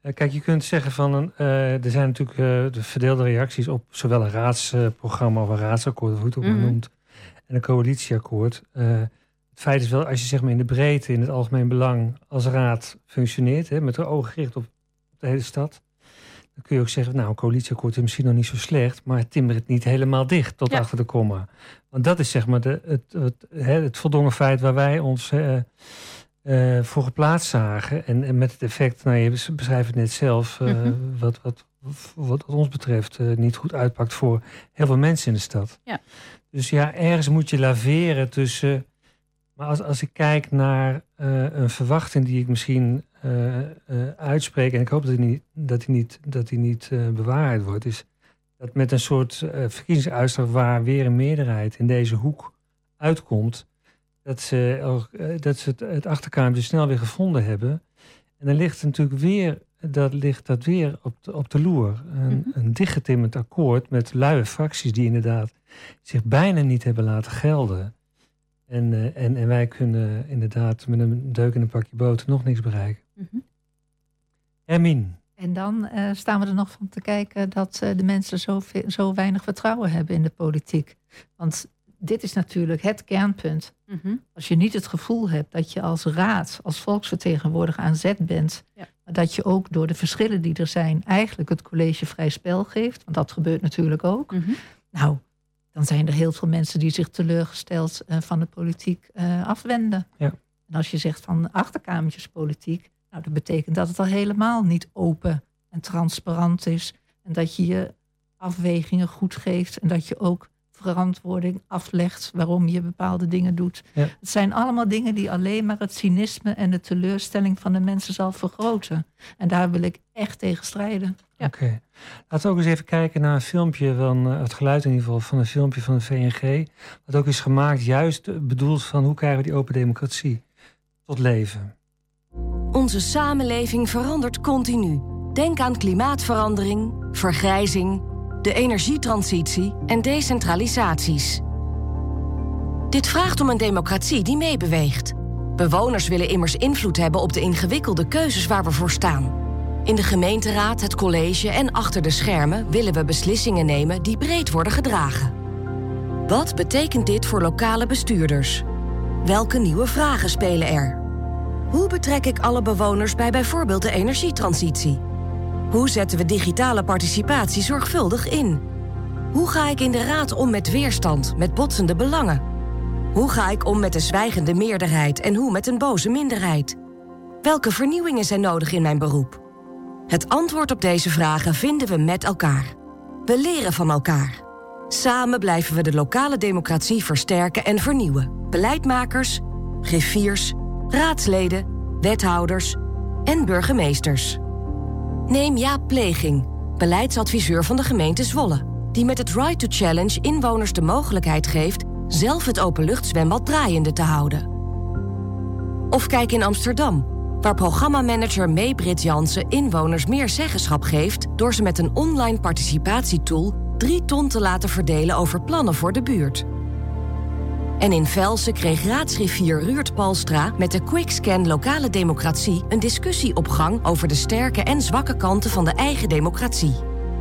Uh, kijk, je kunt zeggen van, een, uh, er zijn natuurlijk uh, de verdeelde reacties op zowel een raadsprogramma of een raadsakkoord, of hoe het ook maar mm -hmm. noemt, en een coalitieakkoord. het feit is wel, als je zeg maar in de breedte, in het algemeen belang, als raad functioneert, hè, met de ogen gericht op, de hele stad, dan kun je ook zeggen, nou, een coalitieakkoord is misschien nog niet zo slecht, maar timmer het niet helemaal dicht tot ja. achter de komma. Want dat is zeg maar de, het, het, het, het voldongen feit waar wij ons uh, uh, voor geplaatst zagen. En, en, met het effect, nou, je beschrijft het net zelf, uh, mm -hmm. wat, wat, wat ons betreft niet goed uitpakt voor heel veel mensen in de stad. Ja. Dus ja, ergens moet je laveren tussen. Maar als, als ik kijk naar een verwachting die ik misschien uitspreek, en ik hoop dat die niet, dat die niet, dat die niet bewaarheid wordt, is dat met een soort verkiezingsuitslag waar weer een meerderheid in deze hoek uitkomt, dat ze, uh, dat ze het, het achterkamertje snel weer gevonden hebben. En dan ligt natuurlijk weer, dat ligt dat weer op de, op de loer. Een, mm -hmm. een dichtgetimmerd akkoord met luie fracties die inderdaad zich bijna niet hebben laten gelden. En, uh, en, en wij kunnen inderdaad met een deuk in een pakje boter nog niks bereiken. Mm -hmm. Hermine. En dan uh, staan we er nog van te kijken dat uh, de mensen zo, zo weinig vertrouwen hebben in de politiek. Want dit is natuurlijk het kernpunt. Mm -hmm. Als je niet het gevoel hebt dat je als raad, als volksvertegenwoordiger aan zet bent, ja. maar dat je ook door de verschillen die er zijn, eigenlijk het college vrij spel geeft, want dat gebeurt natuurlijk ook. Mm -hmm. Nou, dan zijn er heel veel mensen die zich teleurgesteld uh, van de politiek afwenden. Ja. En als je zegt van achterkamertjespolitiek, nou, dat betekent dat het al helemaal niet open en transparant is. En dat je je afwegingen goed geeft. En dat je ook verantwoording aflegt waarom je bepaalde dingen doet. Ja. Het zijn allemaal dingen die alleen maar het cynisme en de teleurstelling van de mensen zal vergroten. En daar wil ik echt tegen strijden. Ja. Oké. Okay. Laten we ook eens even kijken naar een filmpje van uh, het geluid in ieder geval van een filmpje van de VNG. Wat ook is gemaakt, juist bedoeld van hoe krijgen we die open democratie tot leven. Onze samenleving verandert continu. Denk aan klimaatverandering, vergrijzing, de energietransitie en decentralisaties. Dit vraagt om een democratie die meebeweegt. Bewoners willen immers invloed hebben op de ingewikkelde keuzes waar we voor staan. In de gemeenteraad, het college en achter de schermen willen we beslissingen nemen die breed worden gedragen. Wat betekent dit voor lokale bestuurders? Welke nieuwe vragen spelen er? Hoe betrek ik alle bewoners bij bijvoorbeeld de energietransitie? Hoe zetten we digitale participatie zorgvuldig in? Hoe ga ik in de raad om met weerstand, met botsende belangen? Hoe ga ik om met de zwijgende meerderheid en hoe met een boze minderheid? Welke vernieuwingen zijn nodig in mijn beroep? Het antwoord op deze vragen vinden we met elkaar. We leren van elkaar. Samen blijven we de lokale democratie versterken en vernieuwen. Beleidmakers, griffiers, raadsleden, wethouders en burgemeesters. Neem Jaap Pleging, beleidsadviseur van de gemeente Zwolle... die met het Right to Challenge inwoners de mogelijkheid geeft... zelf het openluchtzwembad draaiende te houden. Of kijk in Amsterdam, waar programmamanager May Brit Jansen inwoners meer zeggenschap geeft door ze met een online participatietool drie ton te laten verdelen over plannen voor de buurt. En in Velsen kreeg raadsrivier Ruurt Palstra met de Quickscan Lokale Democratie een discussie op gang over de sterke en zwakke kanten van de eigen democratie.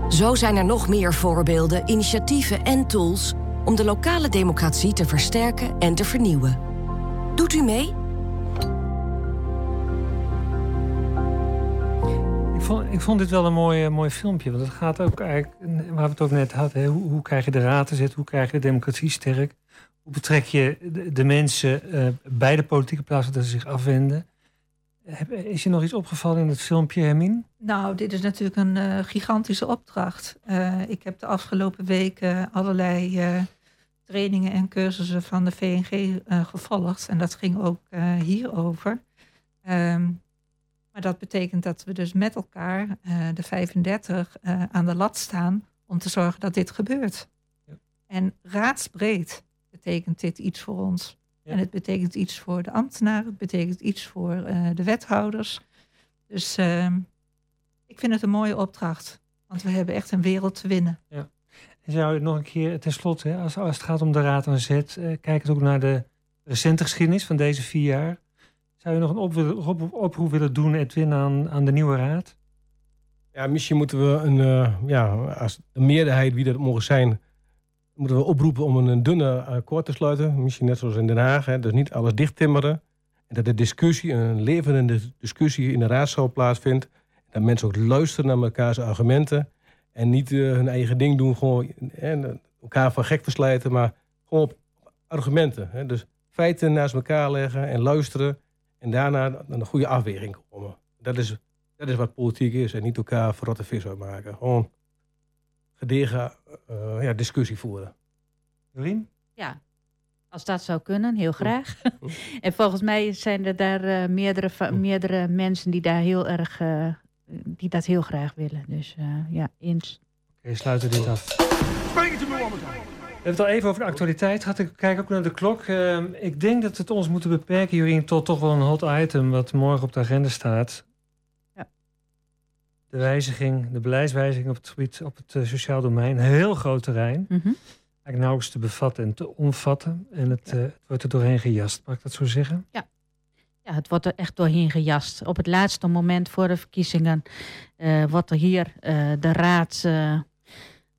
Zo zijn er nog meer voorbeelden, initiatieven en tools om de lokale democratie te versterken en te vernieuwen. Doet u mee? Ik vond, ik vond dit wel een mooi, mooi filmpje. Want het gaat ook eigenlijk, waar we het ook net hadden, hoe, hoe krijg je de raad te zetten? Hoe krijg je de democratie sterk? Hoe betrek je de, de mensen uh, bij de politieke plaats dat ze zich afwenden? Is je nog iets opgevallen in het filmpje, Hermine? Nou, dit is natuurlijk een uh, gigantische opdracht. Uh, ik heb de afgelopen weken allerlei trainingen en cursussen van de VNG gevolgd. En dat ging ook hierover. Um, maar dat betekent dat we dus met elkaar, de 35, aan de lat staan om te zorgen dat dit gebeurt. Ja. En raadsbreed betekent dit iets voor ons. En het betekent iets voor de ambtenaren, het betekent iets voor uh, de wethouders. Dus uh, ik vind het een mooie opdracht, want we hebben echt een wereld te winnen. Ja. En zou je nog een keer, tenslotte, als, als het gaat om de Raad aan Zet, uh, kijk het ook naar de recente geschiedenis van deze vier jaar. Zou je nog een op, op, oproep willen doen, Edwin, aan, aan de nieuwe Raad? Ja, misschien moeten we een, uh, ja, als de meerderheid, wie dat mogen zijn, moeten we oproepen om een dunne akkoord te sluiten. Misschien net zoals in Den Haag. Hè. Dus niet alles dichttimmeren. En dat de discussie, een levende discussie in de raadzaal plaatsvindt. Dat mensen ook luisteren naar elkaars argumenten. En niet uh, hun eigen ding doen, gewoon elkaar van gek verslijten. Maar gewoon op argumenten. Hè. Dus feiten naast elkaar leggen en luisteren. En daarna een goede afweging komen. Dat is, dat is wat politiek is. En niet elkaar verrotte vis uitmaken. Gewoon gedegen uh, ja, discussie voeren. Jorien? Ja, als dat zou kunnen, heel graag. en volgens mij zijn er daar uh, meerdere, meerdere mensen die daar heel erg uh, die dat heel graag willen. Dus ja, eens. Oké, okay, sluiten dit af. We hebben het al even over de actualiteit gehad. Ik kijk ook naar de klok. Uh, ik denk dat we het ons moeten beperken, Jorien, tot toch wel een hot item wat morgen op de agenda staat de wijziging, de beleidswijziging op het gebied op het uh, sociaal domein. Een heel groot terrein. Mm -hmm. Eigenlijk nauwelijks te bevatten en te omvatten. En het, ja. uh, het, wordt er doorheen gejast, mag ik dat zo zeggen? Ja. Ja, het wordt er echt doorheen gejast. Op het laatste moment voor de verkiezingen uh, wordt er hier de raad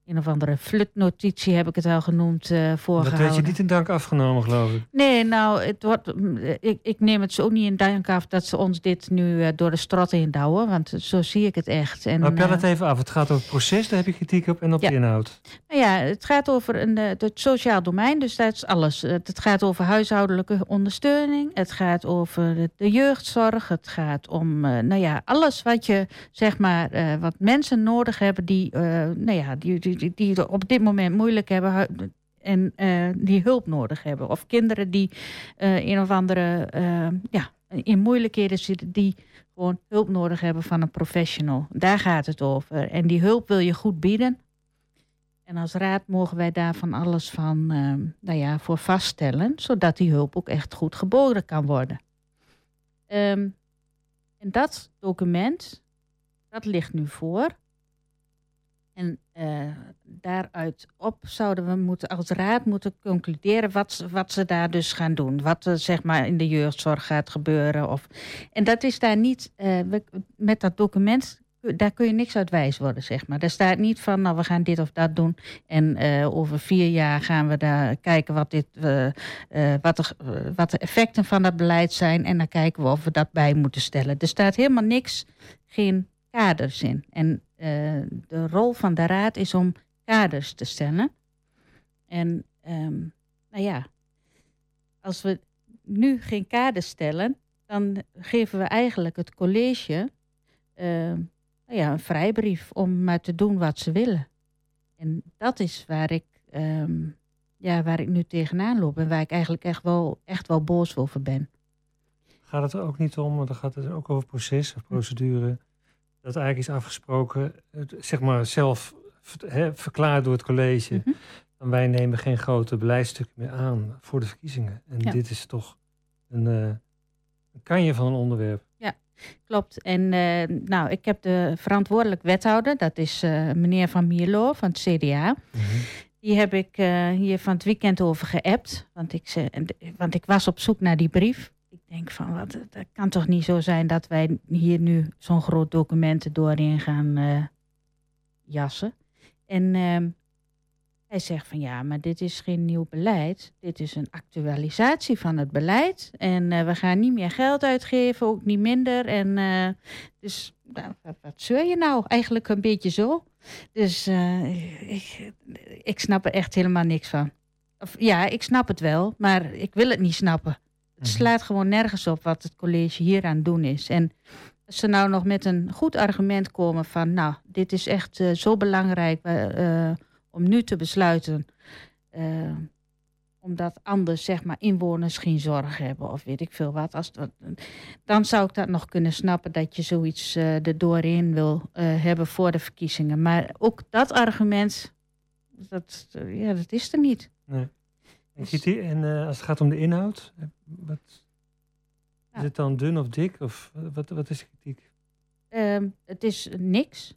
een of andere flutnotitie heb ik het al genoemd uh, voorgehouden. Dat werd je niet in dank afgenomen, geloof ik. Nee, nou, het wordt, ik, ik neem het zo niet in dank af dat ze ons dit nu uh, door de strot heen douwen, want zo zie ik het echt. En, maar pel het even af. Het gaat over het proces, daar heb je kritiek op, en op ja. de inhoud. Nou ja, het gaat over een, het sociaal domein, dus dat is alles. Het gaat over huishoudelijke ondersteuning, het gaat over de jeugdzorg, het gaat om, uh, nou ja, alles wat je, zeg maar, wat mensen nodig hebben die, nou ja, die, die die, het op dit moment moeilijk hebben en uh, die hulp nodig hebben. Of kinderen die uh, een of andere uh, ja, in moeilijkheden zitten, die gewoon hulp nodig hebben van een professional. Daar gaat het over. En die hulp wil je goed bieden. En als raad mogen wij daar van alles van nou ja, voor vaststellen, zodat die hulp ook echt goed geboden kan worden. Um, en dat document, dat ligt nu voor. En uh, daaruit op zouden we moeten, als raad moeten concluderen wat, wat ze daar dus gaan doen. Wat er zeg maar in de jeugdzorg gaat gebeuren. Of, en dat is daar niet, we, met dat document, daar kun je niks uit wijs worden, zeg maar. Daar staat niet van, nou we gaan dit of dat doen. En uh, over vier jaar gaan we daar kijken wat, dit, wat, de, wat de effecten van dat beleid zijn. En dan kijken we of we dat bij moeten stellen. Er staat helemaal niks, geen kaders in. En de rol van de raad is om kaders te stellen. En um, nou ja, als we nu geen kaders stellen, dan geven we eigenlijk het college uh, nou ja, een vrijbrief om maar te doen wat ze willen. En dat is waar ik, um, ja, waar ik nu tegenaan loop en waar ik eigenlijk echt wel, echt wel boos over ben. Gaat het er ook niet om, want dan gaat het ook over proces of procedure dat eigenlijk is afgesproken, zeg maar zelf he, verklaard door het college. Mm -hmm. wij nemen geen grote beleidsstukken meer aan voor de verkiezingen. En ja. dit is toch een, uh, een kanje van een onderwerp. Ja, klopt. En eh, nou, ik heb de verantwoordelijk wethouder, dat is eh, meneer Van Mierlo van het CDA. Die heb ik eh, hier van het weekend over geappt. Want ik, ze, want ik was op zoek naar die brief. Denk van, wat, dat kan toch niet zo zijn dat wij hier nu zo'n groot document doorheen gaan eh, jassen. En ehm, hij zegt van ja, maar dit is geen nieuw beleid. Dit is een actualisatie van het beleid. En eh, we gaan niet meer geld uitgeven, ook niet minder. En eh, dus nou, wat, wat zeur je nou? Eigenlijk een beetje zo. Dus eh, ik, ik snap er echt helemaal niks van. Of, ja, ik snap het wel, maar ik wil het niet snappen. Het slaat gewoon nergens op wat het college hier aan doen is. En als ze nou nog met een goed argument komen van... nou, dit is echt eh, zo belangrijk eh, om nu te besluiten... eh, omdat anders zeg maar, inwoners geen zorg hebben of weet ik veel wat. Als dan zou ik dat nog kunnen snappen dat je zoiets eh er doorheen wil eh, hebben voor de verkiezingen. Maar ook dat argument, dat, eh, ja, dat is er niet. Kritiek- en eh, als het gaat om de inhoud, eh, wat, is het dan dun of dik? Of wat, wat is kritiek? Ehm, het is niks.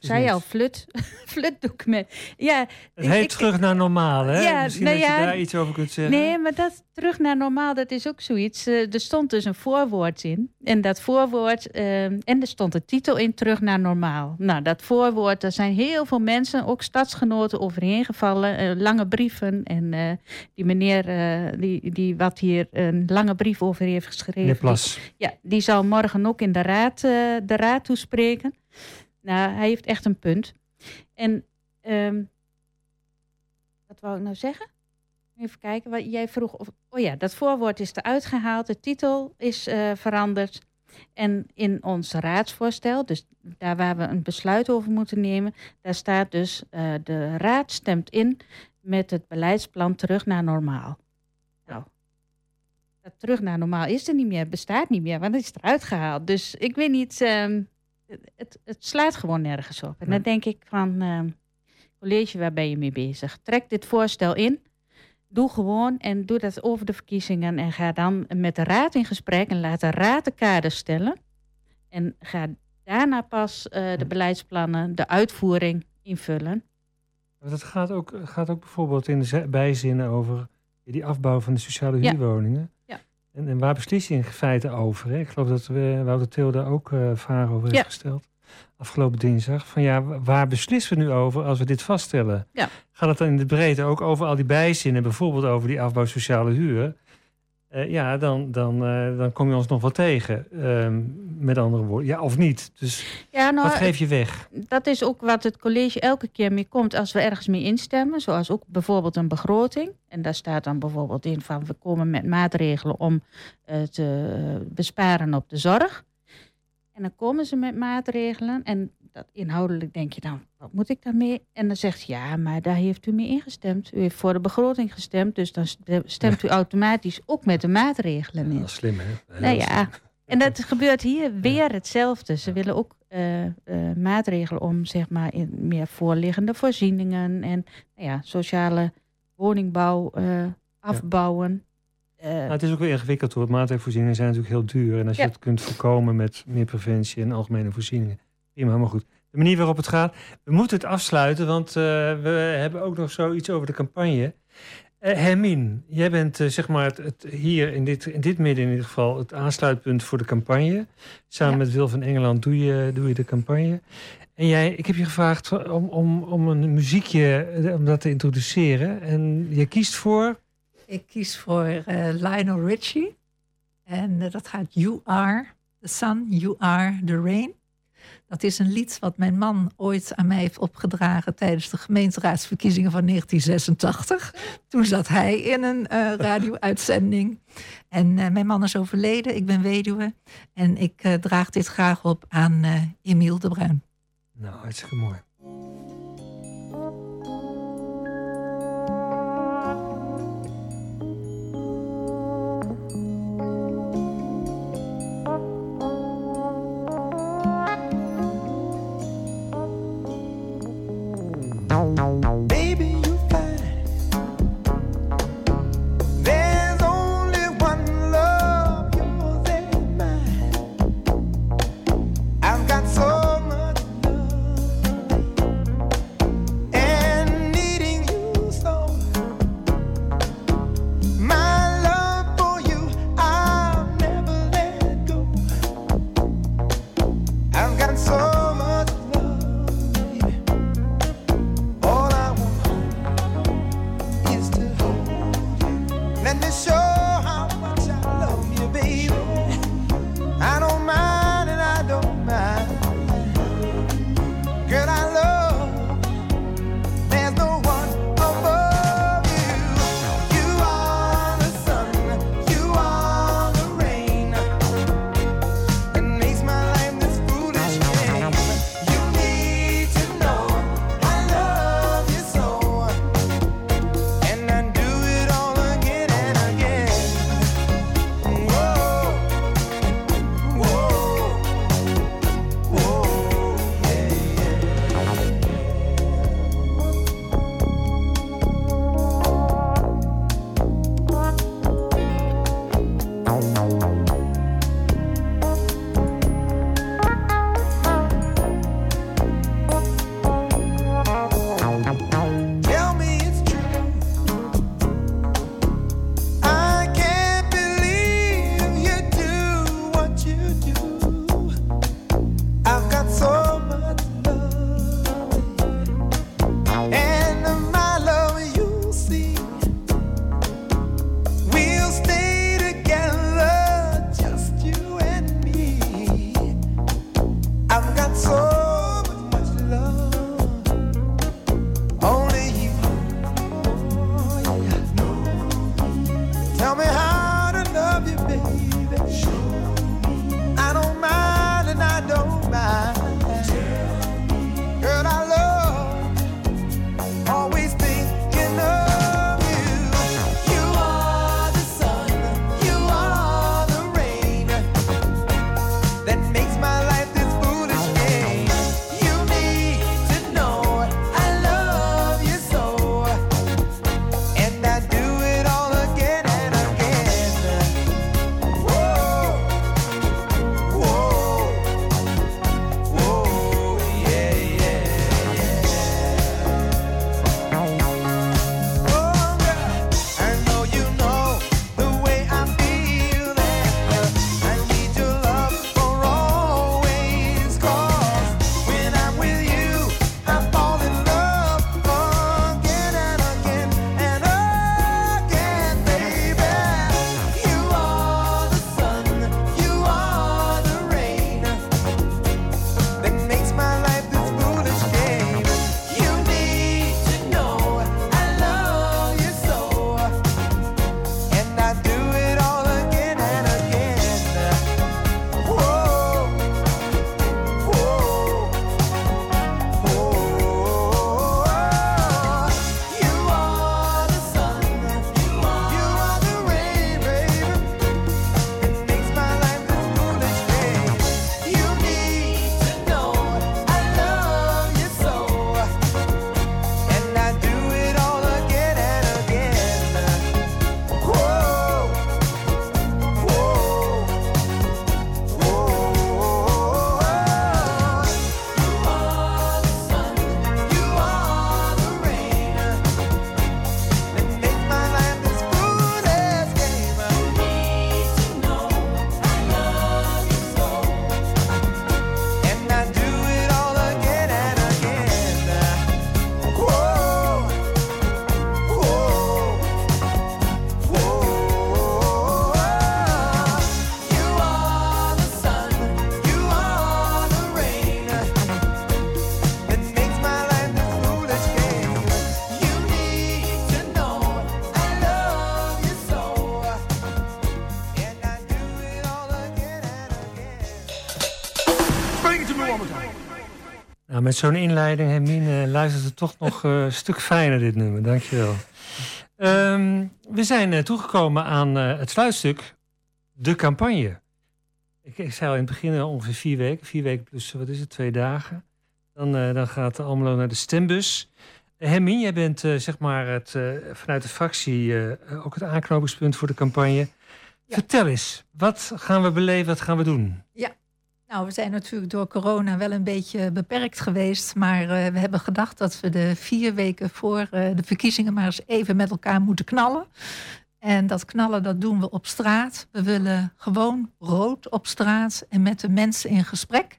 Zei niks. al, flut, flutdocument. Ja, Het heet ik- terug naar normaal, hè? Ja, Misschien nou dat je daar iets over kunt zeggen. Nee, maar dat terug naar normaal, dat is ook zoiets. Eh, er stond dus een voorwoord in. En dat voorwoord, ehm, en er stond de titel in, terug naar normaal. Nou, dat voorwoord, daar zijn heel veel mensen, ook stadsgenoten, overheen gevallen. Eh, lange brieven. En eh, die meneer eh, die, die wat hier een lange brief over heeft geschreven. Plas. Ja, die zal morgen ook in de raad, eh, de raad toespreken. Nou, hij heeft echt een punt. En ehm, wat wou ik nou zeggen? Even kijken, wat jij vroeg. Of, oh ja, dat voorwoord is eruit gehaald. De titel is eh, veranderd. En in ons raadsvoorstel, dus daar waar we een besluit over moeten nemen, daar staat dus eh, de raad stemt in met het beleidsplan terug naar normaal. Nou, dat terug naar normaal is er niet meer, bestaat niet meer, want het is eruit gehaald. Dus ik weet niet, ehm, het, het slaat gewoon nergens op. En dan denk ik van, ehm, college, waar ben je mee bezig? Trek dit voorstel in, doe gewoon en doe dat over de verkiezingen en ga dan met de raad in gesprek en laat de raad de kaders stellen. En ga daarna pas eh, de beleidsplannen, de uitvoering invullen. Dat gaat ook, gaat ook bijvoorbeeld in de bijzinnen over die afbouw van de sociale Ja. huurwoningen. En, en waar beslist je in feite over? Hè? Ik geloof dat we, Wouter Til daar ook eh vragen over heeft gesteld. Afgelopen dinsdag. Van ja, wa- waar beslissen we nu over als we dit vaststellen? Ja. Gaat het dan in de breedte ook over al die bijzinnen, bijvoorbeeld over die afbouw sociale huur? Eh, ja, dan, dan, eh, dan kom je ons nog wel tegen. Ehm, met andere woorden. Ja, of niet. Dus Ja, nou, wat geef je weg? dat is ook wat het college elke keer mee komt als we ergens mee instemmen. Zoals ook bijvoorbeeld een begroting. En daar staat dan bijvoorbeeld in van we komen met maatregelen om eh, te besparen op de zorg. En dan komen ze met maatregelen en dat inhoudelijk denk je dan, wat moet ik daarmee? En dan zegt ze, ja, maar daar heeft u mee ingestemd. U heeft voor de begroting gestemd, dus dan stemt u automatisch ook met de maatregelen in. Dat is slim, hè? Nou ja, en dat gebeurt hier weer hetzelfde. Ze willen ook eh, eh, maatregelen om zeg maar in meer voorliggende voorzieningen en nou ja, sociale woningbouw eh, afbouwen. Eh, Nou, het is ook weer ingewikkeld hoor. Maatregelvoorzieningen zijn natuurlijk heel duur. En als je het kunt voorkomen met meer preventie en algemene voorzieningen. Prima, maar goed. De manier waarop het gaat. We moeten het afsluiten, want eh, we hebben ook nog zoiets over de campagne. Eh Hermine, jij bent eh, zeg maar het, het hier in dit, in dit midden in ieder geval het aansluitpunt voor de campagne. Samen Ja. met Wil van Engeland doe je, doe je de campagne. En jij, ik heb je gevraagd om, om, om een muziekje, om dat te introduceren. En je kiest voor... Ik kies voor Lionel Richie. En dat gaat You Are the Sun, You Are the Rain. Dat is een lied wat mijn man ooit aan mij heeft opgedragen tijdens de gemeenteraadsverkiezingen van 1986. Toen zat hij in een eh, radio-uitzending. En eh, mijn man is overleden, ik ben weduwe. En ik eh, draag dit graag op aan Emiel de Bruin. Nou, hartstikke mooi. Nou, met zo'n inleiding, Hermine, luistert het toch nog eh, een stuk fijner, dit nummer. Dankjewel. Um, we zijn uh, toegekomen aan uh, het sluitstuk, de campagne. Ik, ik, zei al in het begin ongeveer vier weken. Vier weken plus, wat is het, twee dagen. Dan, dan gaat Almelo naar de stembus. Hermine, jij bent zeg maar het, vanuit de fractie ook het aanknopingspunt voor de campagne. Ja. Vertel eens, wat gaan we beleven, wat gaan we doen? Ja, nou, we zijn natuurlijk door corona wel een beetje beperkt geweest. Maar uh, we hebben gedacht dat we de vier weken voor uh, de verkiezingen maar eens even met elkaar moeten knallen. En dat knallen, dat doen we op straat. We willen gewoon rood op straat en met de mensen in gesprek.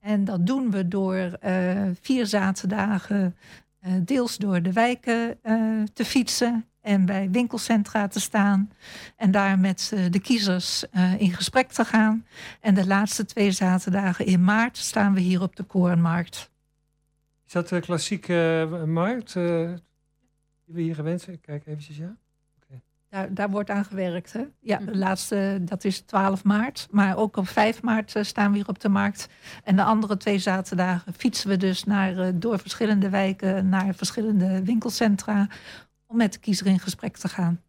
En dat doen we door uh, vier zaterdagen deels door de wijken te fietsen en bij winkelcentra te staan en daar met eh, de kiezers uh, in gesprek te gaan. En de laatste twee zaterdagen in maart staan we hier op de Korenmarkt. Is dat de klassieke uh, markt die we hier gewend zijn? Kijk eventjes, ja. Okay. Daar, daar wordt aan gewerkt. Hè? Ja, de laatste, dat is 12 maart. Maar ook op 5 maart staan we hier op de markt. En de andere twee zaterdagen fietsen we dus naar, door verschillende wijken naar verschillende winkelcentra om met de kiezer in gesprek te gaan.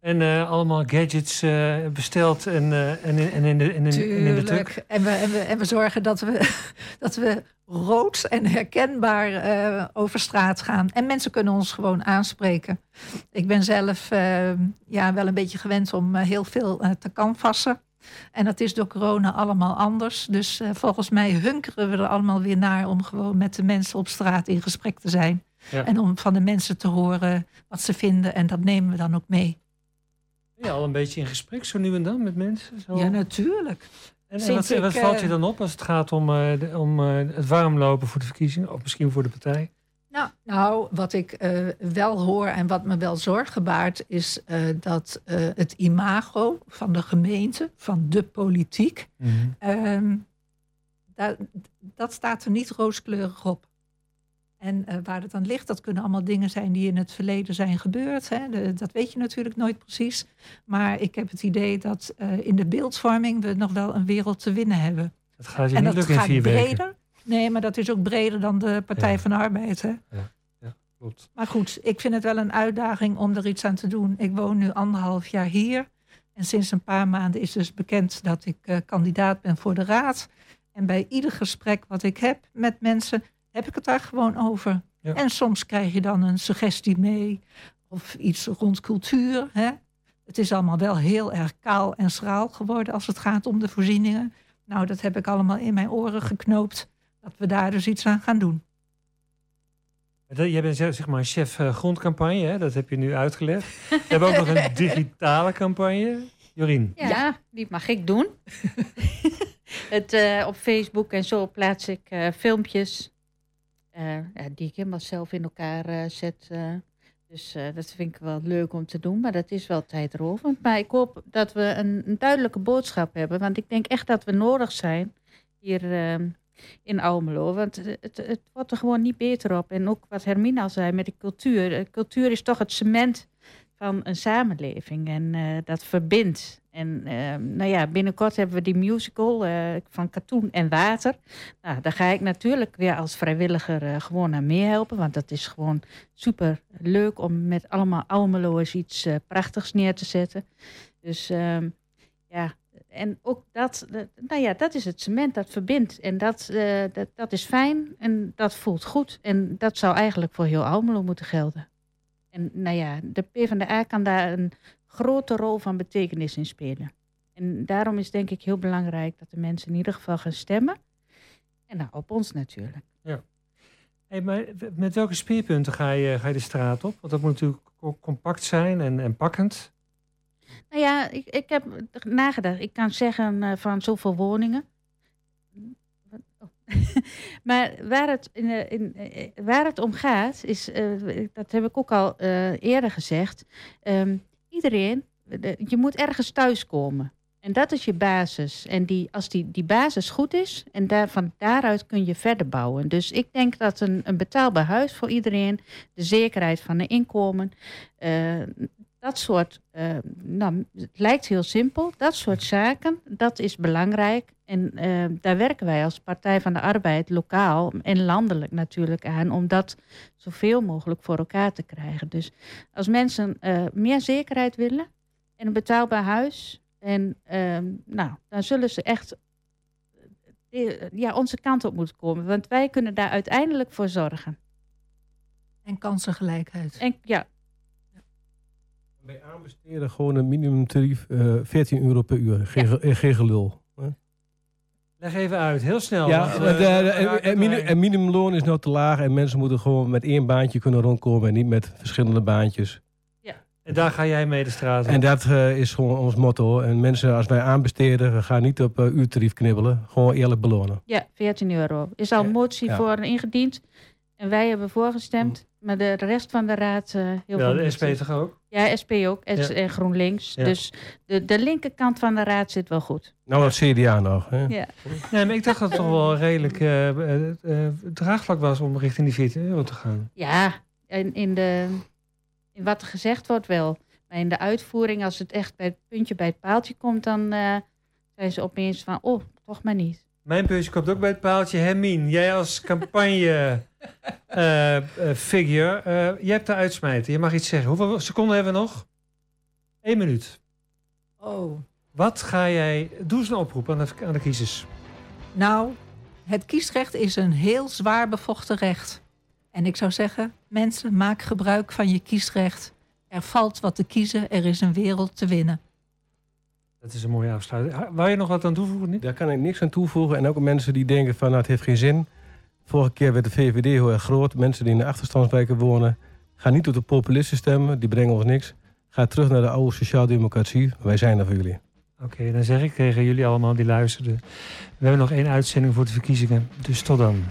En uh, allemaal gadgets uh, besteld en, uh, en, in, en, in de, en, in, en in de truck. En we, en, we, en we zorgen dat we, dat we rood en herkenbaar over straat gaan. En mensen kunnen ons gewoon aanspreken. Ik ben zelf ja, wel een beetje gewend om heel veel te canvassen. En dat is door corona allemaal anders. Dus volgens mij hunkeren we er allemaal weer naar om gewoon met de mensen op straat in gesprek te zijn. En om van de mensen te horen wat ze vinden. En dat nemen we dan ook mee. Ja, al een beetje in gesprek zo nu en dan met mensen? Zo. Ja, natuurlijk. En, en wat, wat valt je eh, dan op als het gaat om, uh, de, om uh, het warmlopen voor de verkiezingen? Of misschien voor de partij? Nou, nou wat ik uh, wel hoor en wat me wel zorgen baart... is dat het imago van de gemeente, van de politiek... Mm -hmm. dat, dat staat er niet rooskleurig op. En uh, waar het dan ligt, dat kunnen allemaal dingen zijn die in het verleden zijn gebeurd. Hè. De, dat weet je natuurlijk nooit precies. Maar ik heb het idee dat uh, in de beeldvorming we nog wel een wereld te winnen hebben. Dat gaat je en niet lukken in vier breder. weken. Nee, maar dat is ook breder dan de Partij ja. van de Arbeid. Hè. Ja. ja, klopt. Maar goed, ik vind het wel een uitdaging om er iets aan te doen. Ik woon nu anderhalf jaar hier. En sinds een paar maanden is dus bekend dat ik uh, kandidaat ben voor de raad. En bij ieder gesprek wat ik heb met mensen heb ik het daar gewoon over. Ja. En soms krijg je dan een suggestie mee of iets rond cultuur. Hè? Het is allemaal wel heel erg kaal en schraal geworden als het gaat om de voorzieningen. Nou, dat heb ik allemaal in mijn oren geknoopt, dat we daar dus iets aan gaan doen. Jij bent zeg maar chef uh, grondcampagne, hè? dat heb je nu uitgelegd. We hebben ook nog een digitale campagne. Jorien. Ja, ja die mag ik doen. het, uh, op Facebook en zo plaats ik uh, filmpjes uh, ja, die ik helemaal zelf in elkaar uh, zet. Uh, dus dat vind ik wel leuk om te doen, maar dat is wel tijdrovend. Maar ik hoop dat we een, een, duidelijke boodschap hebben, want ik denk echt dat we nodig zijn hier ehm, in Almelo. Want het, het, wordt er gewoon niet beter op. En ook wat Hermine al zei met de cultuur. Cultuur is toch het cement van een samenleving en dat verbindt. En uh, nou ja, binnenkort hebben we die musical uh, van Katoen en Water. Nou, daar ga ik natuurlijk weer als vrijwilliger uh, gewoon aan meehelpen. Want dat is gewoon super leuk om met allemaal Almeloers iets eh, prachtigs neer te zetten. Dus ehm, ja, en ook dat, nou ja, dat is het cement dat verbindt. En dat, dat, dat is fijn en dat voelt goed. En dat zou eigenlijk voor heel Almelo moeten gelden. En nou ja, de PvdA kan daar een grote rol van betekenis in spelen. En daarom is denk ik heel belangrijk dat de mensen in ieder geval gaan stemmen. En nou, op ons natuurlijk. Ja. Hey, maar met welke speerpunten ga je, ga je de straat op? Want dat moet natuurlijk ook compact zijn en, en pakkend. Nou ja, ik, ik heb nagedacht. Ik kan zeggen uh, van zoveel woningen. Oh. maar waar het, in, in, waar het om gaat, is, uh, dat heb ik ook al uh, eerder gezegd. Um, iedereen, je moet ergens thuiskomen. En dat is je basis. En die, als die, die basis goed is, en daar, van daaruit kun je verder bouwen. Dus ik denk dat een, een betaalbaar huis voor iedereen, de zekerheid van een inkomen, uh, dat soort, uh, nou, het lijkt heel simpel, dat soort zaken, dat is belangrijk. En uh, daar werken wij als Partij van de Arbeid lokaal en landelijk natuurlijk aan, om dat zoveel mogelijk voor elkaar te krijgen. Dus als mensen uh, meer zekerheid willen en een betaalbaar huis, en ehm, nou, dan zullen ze echt ja, onze kant op moeten komen. Want wij kunnen daar uiteindelijk voor zorgen. En kansengelijkheid. En, ja, bij aanbesteden gewoon een minimumtarief uh, 14 euro per uur. Geen, ja. geen gelul. Leg even uit, heel snel. Ja, want, uh, de, en minimumloon is nou te laag en mensen moeten gewoon met één baantje kunnen rondkomen en niet met verschillende baantjes. Ja. En daar ga jij mee de straat op. En dat uh, is gewoon ons motto. En mensen, als wij aanbesteden, we gaan niet op uh, uurtarief knibbelen. Gewoon eerlijk belonen. Ja, 14 euro. Is al een motie ja. voor ingediend. En wij hebben voorgestemd. Maar de rest van de raad uh, heel ja, veel de SP toch ook? Ja, SP ook. Ja. En GroenLinks. Ja. Dus de, de linkerkant van de raad zit wel goed. Nou, het CDA nog. Hè? Ja. Nee, maar ik dacht dat het toch wel redelijk uh, uh, draagvlak was om richting die 14 euro te gaan. Ja, in, in, de, in wat er gezegd wordt wel. Maar in de uitvoering, als het echt bij het puntje bij het paaltje komt, dan zijn ze opeens van, oh, toch maar niet. Mijn puntje komt ook bij het paaltje. Hermine, jij als campagne figure, uh, je hebt de uitsmijten. Je mag iets zeggen. Hoeveel seconden hebben we nog? Eén minuut. Oh. Wat ga jij... Doe eens een oproep aan de, aan de kiezers. Nou, het kiesrecht is een heel zwaar bevochten recht. En ik zou zeggen, mensen, maak gebruik van je kiesrecht. Er valt wat te kiezen, er is een wereld te winnen. Dat is een mooie afsluiting. Wou je nog wat aan toevoegen? Niet? Daar kan ik niks aan toevoegen. En ook mensen die denken van nou, het heeft geen zin. Vorige keer werd de VVD heel erg groot. Mensen die in de achterstandswijken wonen, gaan niet op de populisten stemmen. Die brengen ons niks. Ga terug naar de oude sociaaldemocratie. Wij zijn er voor jullie. Oké, dan zeg ik tegen jullie allemaal die luisterden. We hebben nog één uitzending voor de verkiezingen. Dus tot dan.